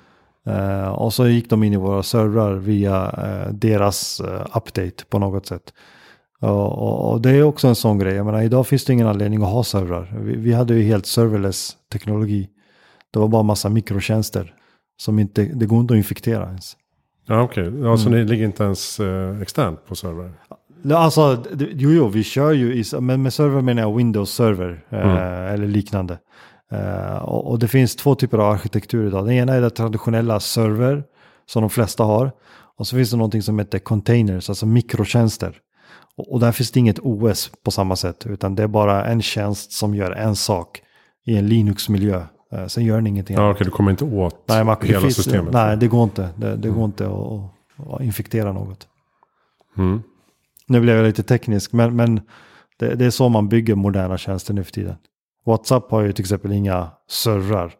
Eh, och så gick de in i våra servrar via eh, deras eh, update på något sätt. Och, och, och det är också en sån grej. Jag menar, idag finns det ingen anledning att ha servrar. Vi, vi hade ju helt serverless teknologi. Det var bara massa mikrotjänster. Som inte, det går inte att infektera ens. Ja, okej. Ja, Mm. så ni ligger inte ens eh, externt på server? Ja, Alltså, jo, jo, vi kör ju i, men med server menar jag Windows server eh, Mm. eller liknande. Eh, och, och det finns två typer av arkitektur idag. Den ena är den traditionella server som de flesta har. Och så finns det någonting som heter containers, alltså mikrotjänster. Och, och där finns det inget OS på samma sätt, utan det är bara en tjänst som gör en sak i en Linux-miljö. Eh, sen gör den ingenting Ja, okej. Du kommer inte åt Nej, man, hela finns, systemet? nej, det går inte. Det, det går inte att, att infektera något. Mm. Nu blev jag lite teknisk, men, men det, det är så man bygger moderna tjänster nu för tiden. WhatsApp har ju till exempel inga servrar,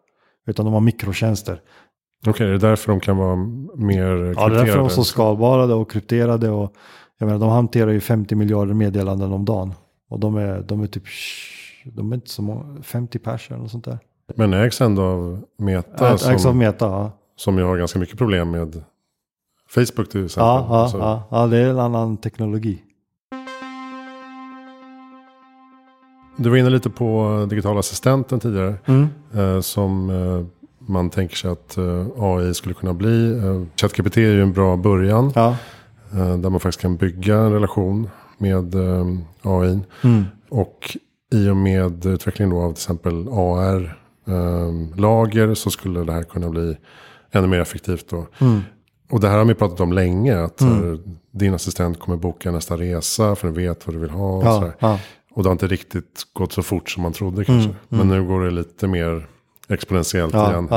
utan de har mikrotjänster. Okej, är det därför de kan vara mer Ja, det är därför de är krypterade? så skalbara och krypterade. Och, jag menar, de hanterar ju 50 miljarder meddelanden om dagen. Och de är, de är typ, de är inte så många, 50 pers eller något sånt där. Men ägs ändå av Meta Ägs av som, Meta, ja. som ju har ganska mycket problem med Facebook till exempel. Ja, ja, ja, ja, det är en annan teknologi. Du var inne lite på digitala assistenten tidigare. Mm. eh, som eh, man tänker sig att eh, AI skulle kunna bli. Eh, ChatGPT är ju en bra början. Ja. eh, där man faktiskt kan bygga en relation med eh, AI. Mm. Och i och med utvecklingen då av till exempel AR-lager så skulle det här kunna bli ännu mer effektivt. Då. Mm. Och det här har vi pratat om länge. Att Mm. eh, din assistent kommer boka nästa resa för den vet vad du vill ha. Och, Ja, ja. och det har inte riktigt gått så fort som man trodde kanske. Men nu går det lite mer exponentiellt Ja, igen.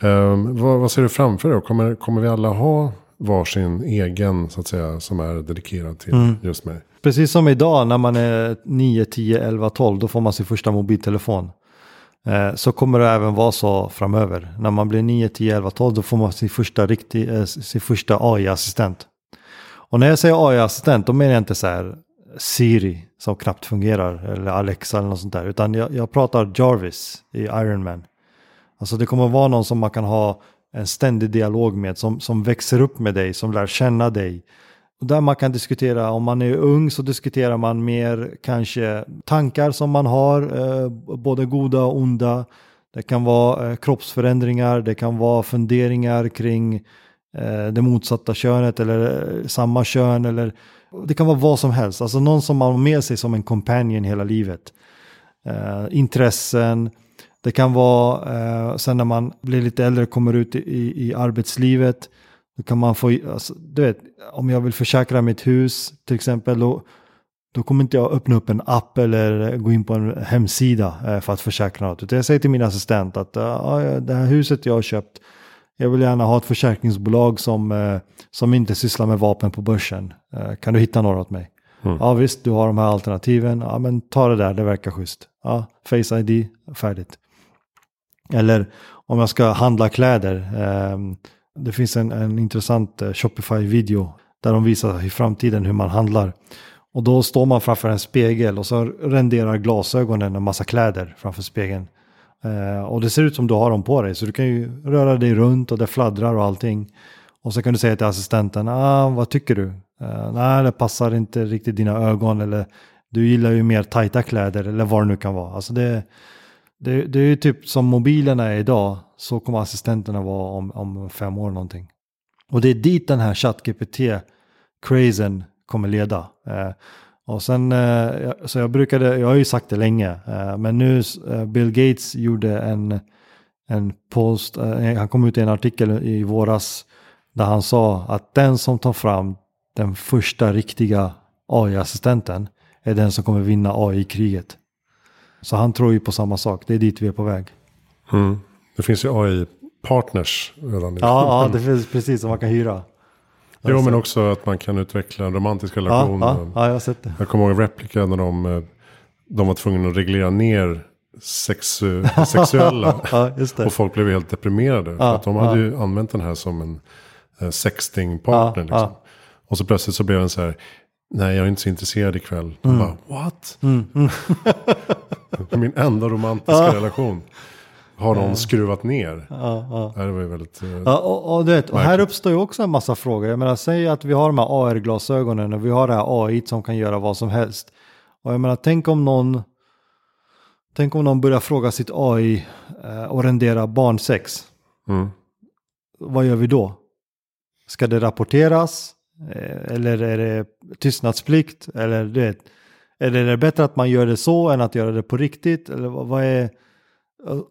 Ehm, vad, vad ser du framför dig? Kommer, kommer vi alla ha varsin egen så att säga som är dedikerad till Mm. just mig? Precis som idag när man är 9, 10, 11, 12, då får man sin första mobiltelefon. Eh, så kommer det även vara så framöver. När man blir 9, 10, 11, 12, då får man sin första, riktig, eh, sin första AI-assistent. Och när jag säger AI-assistent, då menar jag inte så här Siri som knappt fungerar, eller Alexa eller något sånt där, utan jag, jag pratar Jarvis i Iron Man. Alltså det kommer vara någon som man kan ha en ständig dialog med, som, som växer upp med dig, som lär känna dig. Och där man kan diskutera, om man är ung så diskuterar man mer kanske tankar som man har, eh, både goda och onda. Det kan vara eh, kroppsförändringar, det kan vara funderingar kring eh, det motsatta könet eller eh, samma kön eller det kan vara vad som helst. Alltså någon som man har med sig som en companion hela livet. Eh, intressen, det kan vara eh, sen när man blir lite äldre kommer ut i, i arbetslivet. Då kan man få, alltså, du vet, om jag vill försäkra mitt hus till exempel, då, då kommer inte jag öppna upp en app eller gå in på en hemsida eh, för att försäkra något. Utan jag säger till min assistent att det här huset jag har köpt, jag vill gärna ha ett försäkringsbolag som, eh, som inte sysslar med vapen på börsen. Eh, kan du hitta några åt mig? Mm. Ja visst, du har de här alternativen. Ja men ta det där, det verkar schysst. Ja, Face ID, färdigt. Eller om jag ska handla kläder det finns en, en intressant eh, Shopify-video där de visar i framtiden hur man handlar. Och då står man framför en spegel och så renderar glasögonen en massa kläder framför spegeln. Eh, och det ser ut som du har dem på dig så du kan ju röra dig runt och det fladdrar och allting. Och så kan du säga till assistenten, ah, vad tycker du? Eh, Nej, det passar inte riktigt dina ögon eller du gillar ju mer tajta kläder eller vad det nu kan vara. Alltså det, det, det är ju typ som mobilerna är idag, så kommer assistenterna vara om, om fem år någonting. Och det är dit den här ChatGPT-crazen kommer leda. Eh, Och sen, eh, så jag brukade, jag har ju sagt det länge, eh, men nu eh, Bill Gates gjorde en, en post, eh, han kom ut i en artikel i våras där han sa att den som tar fram den första riktiga AI-assistenten är den som kommer vinna AI-kriget. Så han tror ju på samma sak, det är dit vi är på väg. Mm. Det finns ju AI-partners redan. Ja, ja, det finns precis som man kan hyra. Jo, men också att man kan utveckla en romantisk relation. Ja, ja, ja, jag har sett det. Jag kommer ihåg Replica när de, eh, de var tvungna att reglera ner sexu sexuella. ja. Och folk blev helt deprimerade. för att de hade ju använt den här som en eh, sexting-partner. Liksom. Och så plötsligt så blev den så här. Nej, jag är inte så intresserad ikväll. De bara, what? Min enda romantiska relation. Har någon skruvat ner? Ja, ja. Det var ju väldigt... eh, Ja, och, och, du vet, och här uppstår ju också en massa frågor. Jag menar, säg att vi har de här AR-glasögonen och vi har det här AI som kan göra vad som helst. Och jag menar, tänk om någon, tänk om någon börjar fråga sitt AI eh, och rendera barnsex. Mm. Vad gör vi då? Ska det rapporteras? Eh, eller är det tystnadsplikt? Eller du vet, eller är det bättre att man gör det så än att göra det på riktigt? Eller vad är...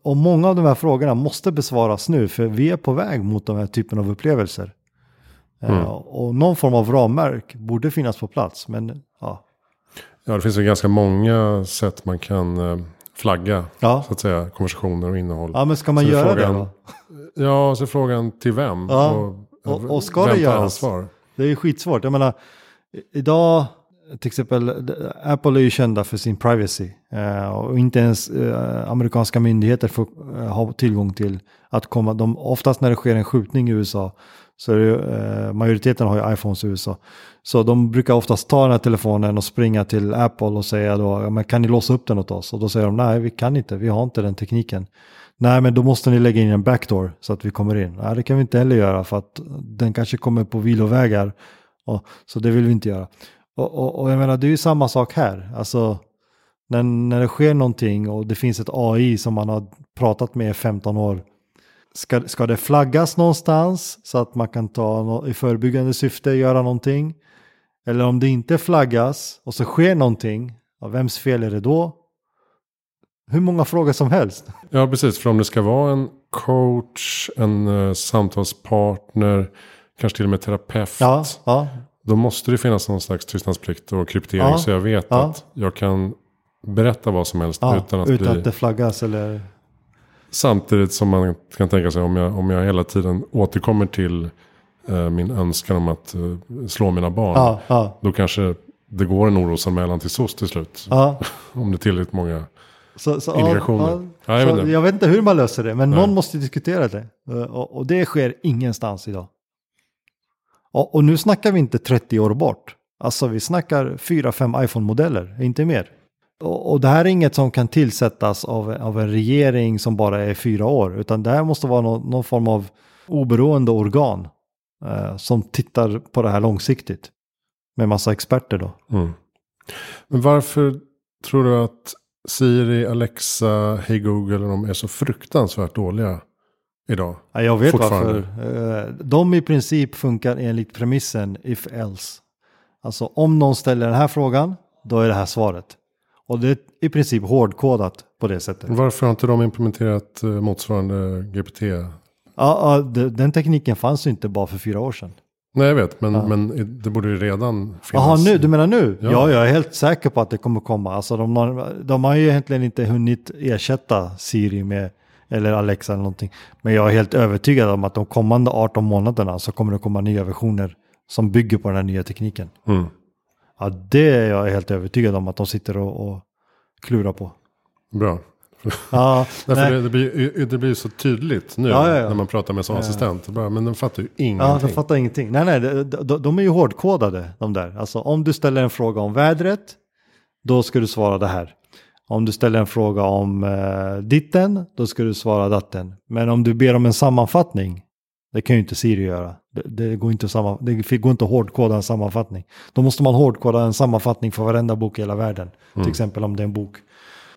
Och många av de här frågorna måste besvaras nu för vi är på väg mot de här typen av upplevelser. Mm. Eh, och någon form av ramverk borde finnas på plats. Men ja, Ja, det finns ju ganska många sätt man kan eh, flagga. Ja. Så att säga, konversationer och innehåll. ja men ska man göra frågan- det då? Ja, så är frågan till vem? Ja, Och, och- och ska det vem göras? ansvar? Det är skitsvårt. Jag menar, idag, till exempel, eh, Apple är ju kända för sin privacy. Eh, och inte ens eh, amerikanska myndigheter får eh, ha tillgång till att komma. De, oftast när det sker en skjutning i USA, så är det, eh, majoriteten har ju iPhones i USA. Så de brukar oftast ta den här telefonen och springa till Apple och säga då, men kan ni låsa upp den åt oss? Och då säger de, nej vi kan inte, vi har inte den tekniken. Nej, men då måste ni lägga in en backdoor så att vi kommer in. Nej, det kan vi inte heller göra för att den kanske kommer på vilovägar. Och, så det vill vi inte göra. Och, och, och jag menar, det är ju samma sak här. Alltså, när, när det sker någonting och det finns ett AI som man har pratat med i 15 år. Ska, ska det flaggas någonstans så att man kan ta nå- i förebyggande syfte göra någonting? Eller om det inte flaggas och så sker någonting, ja, vems fel är det då? Hur många frågor som helst. Ja, precis. För om det ska vara en coach, en uh, samtalspartner, kanske till och med terapeut. Ja, ja, Då måste det finnas någon slags tystnadsplikt och kryptering. Ja, Så jag vet ja. att jag kan berätta vad som helst ja utan att utan bli... att det flaggas eller... Samtidigt som man kan tänka sig om jag, om jag hela tiden återkommer till eh, min önskan om att eh, slå mina barn. Då kanske det går en orosanmälan till SOS till slut. Om det är tillräckligt många. Så, så, Indikationer. Vet inte. jag vet inte hur man löser det, men Nej. någon måste diskutera det. Eh, Och, och det sker ingenstans idag. Och, och nu snackar vi inte 30 år bort. Alltså vi snackar 4-5 iPhone-modeller, inte mer. Och, och det här är inget som kan tillsättas av, av en regering som bara är fyra år, utan det här måste vara någon, någon form av oberoende organ eh, som tittar på det här långsiktigt. Med massa experter då. Mm. Men varför tror du att Siri, Alexa, Hey Google de är så fruktansvärt dåliga idag? Ja, jag vet varför. Eh, De i princip funkar enligt premissen if else. Alltså om någon ställer den här frågan, då är det här svaret. Och det är i princip hårdkodat på det sättet. Varför har inte de implementerat eh, motsvarande GPT? Ja, ja, den tekniken fanns ju inte bara för fyra år sedan. Nej jag vet, men, men det borde ju redan finnas. Jaha, nu, du menar nu? Ja. Ja. jag är helt säker på att det kommer komma. Alltså de har, de har ju egentligen inte hunnit ersätta Siri med, eller Alexa eller någonting. Men jag är helt övertygad om att de kommande 18 månaderna så kommer det komma nya versioner som bygger på den här nya tekniken. Mm. Ja, det är jag helt övertygad om att de sitter och, och klurar på. Bra. Ja, Därför nej, det, det, blir, det blir så tydligt nu Ja, ja, ja. när man pratar med som assistent. Bara, men den fattar ju ja, ingenting. de fattar ingenting. Nej, nej, de, de, de är ju hårdkodade de där. Alltså om du ställer en fråga om vädret, då ska du svara det här. Om du ställer en fråga om eh, ditten, då ska du svara datten. Men om du ber om en sammanfattning, det kan ju inte Siri göra. Det, det, går, inte att samman, det går inte att hårdkoda en sammanfattning. Då måste man hårdkoda en sammanfattning för varenda bok i hela världen. Till exempel om det är en bok.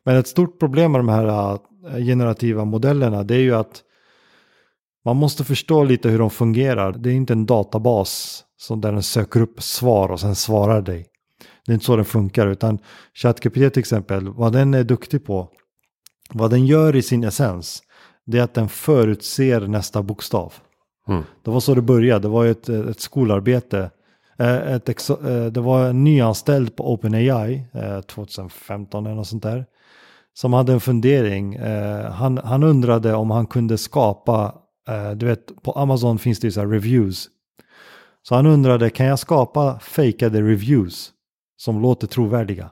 Men ett stort problem med de här äh, generativa modellerna, det är ju att man måste förstå lite hur de fungerar. Det är inte en databas som där den söker upp svar och sen svarar dig. Det är inte så den funkar, utan ChatGPT till exempel, vad den är duktig på, vad den gör i sin essens, det är att den förutser nästa bokstav. Mm. Det var så det började, det var ett, ett skolarbete. Eh, Ett, ex- eh, det var en nyanställd på OpenAI eh, 2015 eller något sånt där. Som hade en fundering. Eh, Han, han undrade om han kunde skapa, eh, du vet på Amazon finns det ju så här reviews. Så han undrade, kan jag skapa fejkade reviews som låter trovärdiga?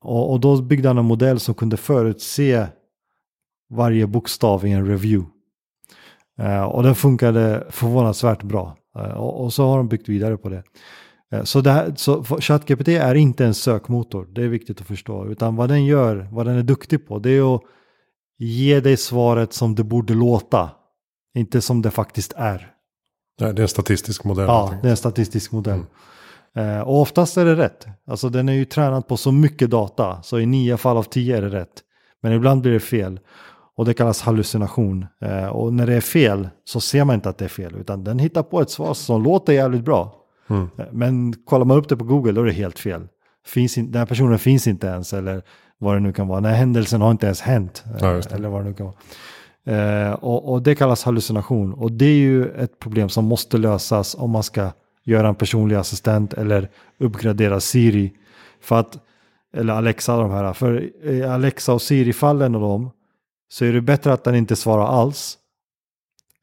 Och, och då byggde han en modell som kunde förutse varje bokstav i en review. Eh, och den funkade förvånansvärt bra. Eh, och, och så har de byggt vidare på det. Eh, så, det här, så ChatGPT är inte en sökmotor, det är viktigt att förstå. Utan vad den gör, vad den är duktig på, det är att ge dig svaret som det borde låta. Inte som det faktiskt är. Det är en statistisk modell. Ja, det är en statistisk modell. Eh, och oftast är det rätt. Alltså den är ju tränad på så mycket data, så i nio fall av tio är det rätt. Men ibland blir det fel. Och det kallas hallucination. Eh, och när det är fel så ser man inte att det är fel, utan den hittar på ett svar som låter jävligt bra. Mm. Eh, Men kollar man upp det på Google då är det helt fel. Finns in, den här personen finns inte ens, eller vad det nu kan vara. Den här händelsen har inte ens hänt. eh, Ja, eller vad det nu kan vara. Eh, och, och det kallas hallucination. Och det är ju ett problem som måste lösas om man ska göra en personlig assistent eller uppgradera Siri. För att, eller Alexa de här. För i Alexa och Siri-fallen och dem så är det bättre att den inte svarar alls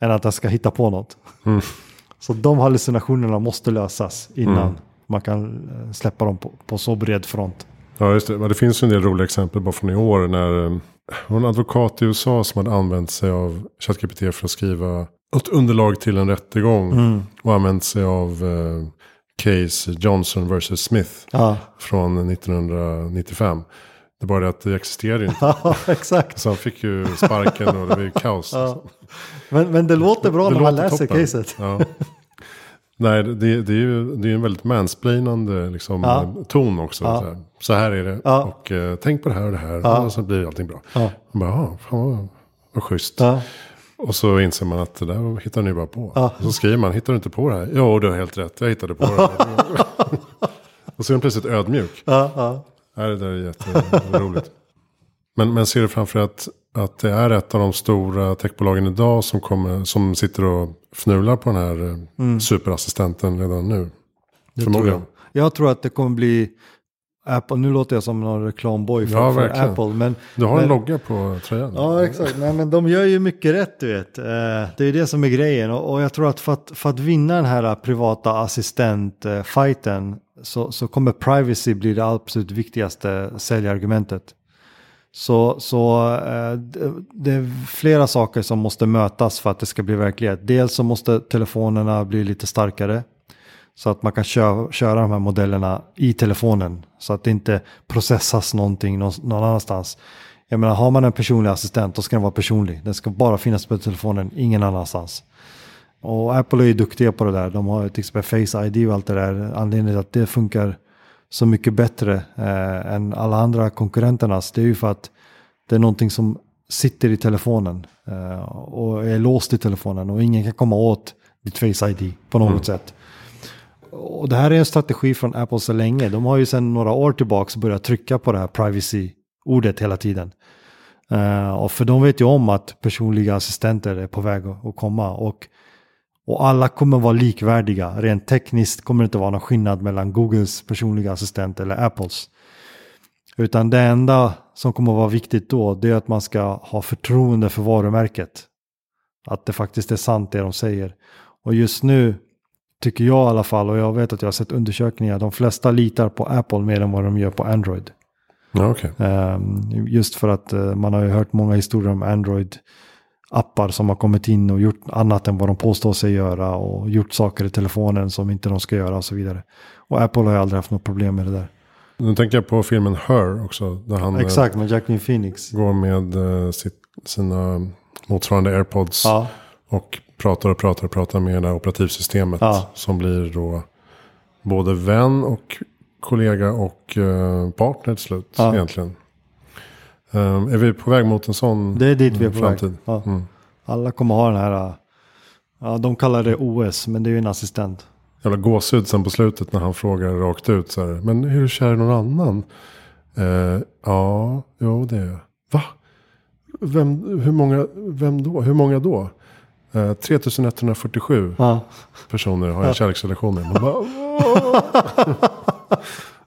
än att den ska hitta på något. Mm. Så de hallucinationerna måste lösas innan Mm. man kan eh, släppa dem på, på så bred front. Ja, just det. Men det finns ju en del roliga exempel bara från i år. När eh, en advokat i USA som hade använt sig av ChatGPT för att skriva ett underlag till en rättegång. Mm. Och använt sig av eh, case Johnson vs. Smith Ja. från 1995. Det är bara det att det existerar inte. ja, exakt. Så han fick ju sparken och det var ju kaos. Ja. Men, men det låter bra Det när man läser toppen. caset. Ja. Nej, det, det är ju det är en väldigt mansplainande liksom, Ja. ton också. Ja. Så, här. så här är det. Och eh, tänk på det här och det här. Och så blir allting bra. Ja. Man bara, fan vad, vad schysst. Och så inser man att det där hittar ni bara på. Ja. Och så skriver man, hittar du inte på det här? Jo, du har helt rätt, jag hittade på det. och så är den plötsligt ödmjuk. Ja, ja. Det där är jätteroligt. men, men ser du framför att, att det är ett av de stora techbolagen idag som, kommer, som sitter och fnular på den här eh, superassistenten redan nu? Mm. Det Förmodligen. tror jag. jag tror att det kommer bli Apple. Nu låter jag som någon reklamboy för, Ja, för. Apple. Men, Du har en men- logga på tröjan. Ja, exakt. Nej, men de gör ju mycket rätt, du vet. Eh, Det är det som är grejen. Och jag tror att för att, för att vinna den här privata assistent-fighten så, så kommer privacy bli det absolut viktigaste säljargumentet. Så, så eh, det, det är flera saker som måste mötas för att det ska bli verklighet. Dels så måste telefonerna bli lite starkare. Så att man kan köra, köra de här modellerna i telefonen. Så att det inte processas någonting någon, någon annanstans. Jag menar, har man en personlig assistent då ska den vara personlig. Den ska bara finnas på telefonen, ingen annanstans. Och Apple är ju duktiga på det där. De har till exempel Face ID och allt det där. Anledningen till att det funkar så mycket bättre eh, än alla andra konkurrenternas. Det är ju för att det är någonting som sitter i telefonen. Eh, och är låst i telefonen. Och ingen kan komma åt ditt Face ID på något sätt. Och det här är en strategi från Apple så länge. De har ju sedan några år tillbaka börjat trycka på det här privacy-ordet hela tiden. Uh, och för de vet ju om att personliga assistenter är på väg att att komma. Och, och alla kommer vara likvärdiga. Rent tekniskt kommer det inte vara någon skillnad mellan Googles personliga assistent eller Apples. Utan det enda som kommer att vara viktigt då det är att man ska ha förtroende för varumärket. Att det faktiskt är sant det de säger. Och just nu tycker jag i alla fall, och jag vet att jag har sett undersökningar, de flesta litar på Apple mer än vad de gör på Android. Ja, okej. Ehm, just för att eh, man har ju hört många historier om Android-appar som har kommit in och gjort annat än vad de påstår sig göra och gjort saker i telefonen som inte de ska göra och så vidare. Och Apple har ju aldrig haft något problem med det där. Nu tänker jag på filmen Her också. Där han eh, Exakt, med Jacqueline Phoenix. går med eh, sitt, sina motsvarande airpods. Ja, Och pratar och pratar och pratar med det här operativsystemet. Ja. Som blir då både vän och kollega och eh, partner till slut Ja. egentligen. Um, är vi på väg mot en sån det är dit vi är på framtid? väg. Ja. Mm. Alla kommer ha den här, ja de kallar det OS, men det är ju en assistent. jävla gåshud sen på slutet när han frågar rakt ut så här. Men är du kär i någon annan? Eh, ja, jo det är jag. Va? Vem, hur många, vem då? Hur många då? Eh, 3147 Ja. personer har jag kärleksrelation med. Man bara, "Åh!"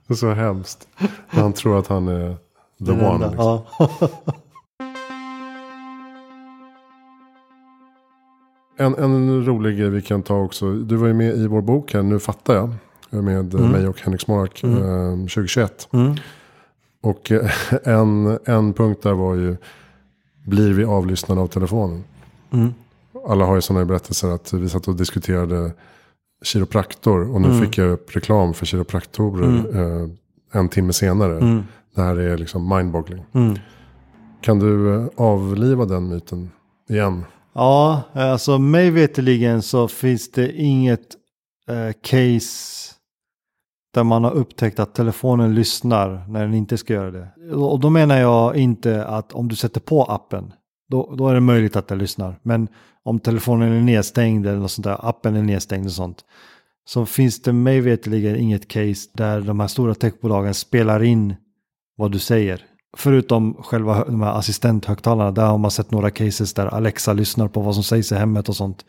det är så hemskt. Han tror att han är the Den one. Liksom. Ja. En, en rolig grej vi kan ta också. Du var ju med i vår bok här, Nu fattar jag. Med mm. mig och Henrik Smark Mm. eh, 2021. Mm. Och eh, en, en punkt där var ju. Blir vi avlyssnade av telefonen? Mm. Alla har ju sådana berättelser att vi satt och diskuterade kiropraktor. Och nu Mm. fick jag upp reklam för kiropraktorer eh, en timme senare. Mm. Det här är liksom mindboggling. Mm. Kan du eh, avliva den myten igen? Ja, alltså mig veterligen så finns det inget eh, case där man har upptäckt att telefonen lyssnar när den inte ska göra det. Och då menar jag inte att om du sätter på appen, då, då är det möjligt att den lyssnar. Men om telefonen är nedstängd eller något sånt där, appen är nedstängd och sånt, så finns det mig veterligen inget case där de här stora techbolagen spelar in vad du säger. Förutom själva de här assistenthögtalarna, där har man sett några cases där Alexa lyssnar på vad som sägs i hemmet och sånt.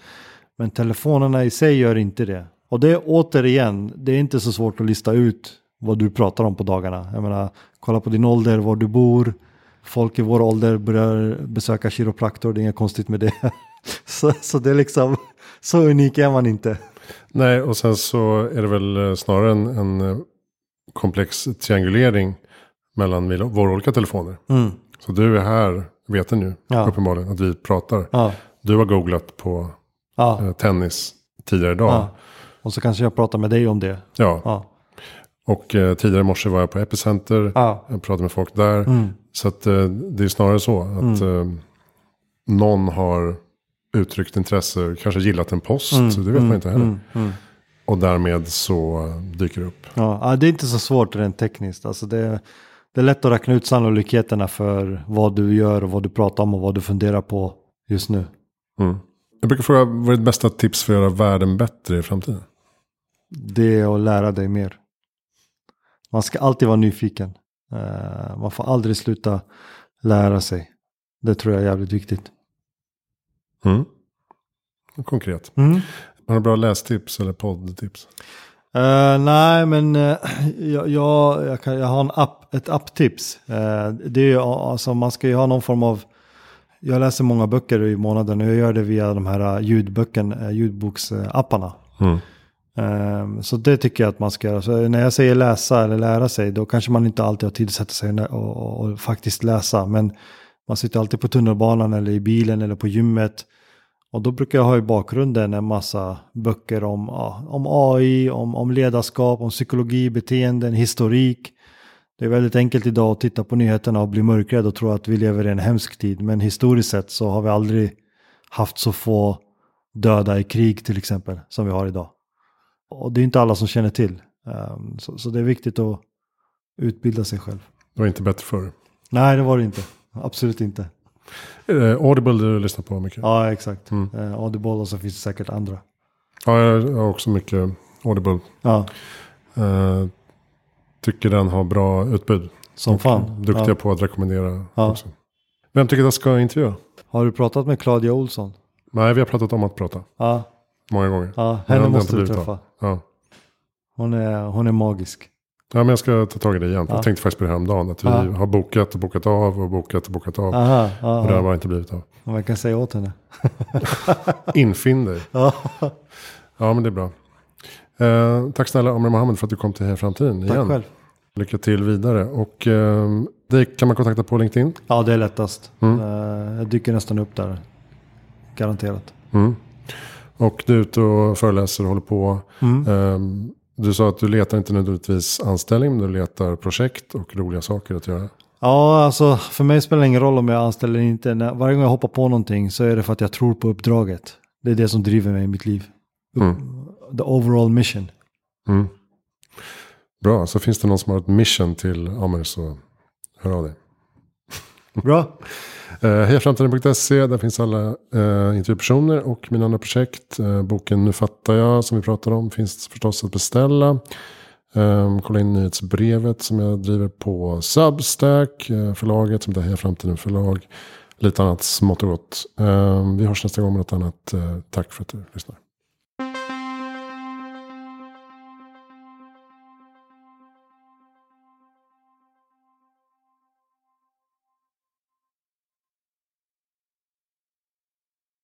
Men telefonerna i sig gör inte det. Och det är återigen, det är inte så svårt att lista ut vad du pratar om på dagarna. Jag menar, kolla på din ålder, var du bor. Folk i vår ålder börjar besöka kiropraktor, det är inget konstigt med det. så, så det är liksom, så unik är man inte. Nej, och sen så är det väl eh, snarare en, en eh, komplex triangulering mellan våra olika telefoner. Mm. Så du är här, vet du nu, Ja. uppenbarligen, att vi pratar. Ja, Du har googlat på ja, eh, tennis tidigare idag. Och så kanske jag pratar med dig om det. Ja, och eh, tidigare i morse var jag på Epicenter. ja. Jag pratade med folk där. Mm. Så att, eh, det är snarare så att eh, någon har uttryckt intresse, kanske gillat en post. Mm, det vet man inte heller. Mm, mm. Och därmed så dyker det upp. Ja, ja, det är inte så svårt rent tekniskt. Alltså det, det är lätt att räkna ut sannolikheterna för vad du gör och vad du pratar om och vad du funderar på just nu. Mm. Jag brukar fråga, vad är ditt bästa tips för att göra världen bättre i framtiden? Det är att lära dig mer. Man ska alltid vara nyfiken. Eh, man får aldrig sluta lära sig. Det tror jag är jävligt viktigt. Mm. Konkret. Har du bra lästips eller poddtips? Eh, nej, men eh, jag, jag, jag, kan, jag har en app, ett apptips. Uh, det är ju, alltså, man ska ju ha någon form av... Jag läser många böcker i månaden och jag gör det via de här uh, ljudböcken, uh, ljudboksapparna. Mm. Så det tycker jag att man ska göra. Så när jag säger läsa eller lära sig, då kanske man inte alltid har tid att sätta sig och, och, och faktiskt läsa. Men man sitter alltid på tunnelbanan eller i bilen eller på gymmet. Och då brukar jag ha i bakgrunden en massa böcker om, om AI, om, om ledarskap, om psykologi, beteenden, historik. Det är väldigt enkelt idag att titta på nyheterna och bli mörkrädd och tro att vi lever i en hemsk tid. Men historiskt sett så har vi aldrig haft så få döda i krig till exempel som vi har idag. Och det är inte alla som känner till. Så, så det är viktigt att utbilda sig själv. Det var inte bättre förr. Nej, det var det inte. Absolut inte. Eh, Audible du lyssnar på mycket? Ja, exakt. Mm. Uh, Audible och så finns det säkert andra. Ja, jag har också mycket Audible. Ja, Eh, tycker den har bra utbud. som fan. Duktiga Ja. på att rekommendera Ja. också. Vem tycker jag ska intervjua? Har du pratat med Claudia Olsson? Nej, vi har pratat om att prata. Ja, Många gånger. ja henne måste du träffa. Ja. Hon är, hon är magisk. Ja, men jag ska ta tag i det igen. Ja. Jag tänkte faktiskt på det här om dagen. Att vi Ja. har bokat och bokat av och bokat och bokat av. Aha, Och det har aha. bara inte blivit av. Man kan säga åt henne. Infinn dig. Ja, Ja, men det är bra. Eh, tack snälla Amir Mohammed för att du kom till i Framtiden tack igen. själv. Lycka till vidare. Och eh, dig kan man kontakta på LinkedIn. Ja, det är lättast. Mm. Eh, jag dyker nästan upp där. Garanterat. Mm. Och du är ute och föreläser och håller på. Mm. Du sa att du letar inte nödvändigtvis anställning, men du letar projekt och roliga saker att göra. Ja, alltså för mig spelar det ingen roll om jag anställer eller inte. När, varje gång jag hoppar på någonting så är det för att jag tror på uppdraget. Det är det som driver mig i mitt liv. Mm. The overall mission. Mm. Bra, så finns det någon som har ett mission till Amer så hör av dig. Bra. Eh, Hejaframtiden.se, där finns alla eh, intervjupersoner och mina andra projekt. Eh, boken Nu fattar jag som vi pratar om finns förstås att beställa. Eh, kolla in nyhetsbrevet som jag driver på Substack, eh, förlaget som heter Heja Framtiden förlag. Lite annat smått och gott. Eh, vi hörs nästa gång med något annat. Eh, tack för att du lyssnar.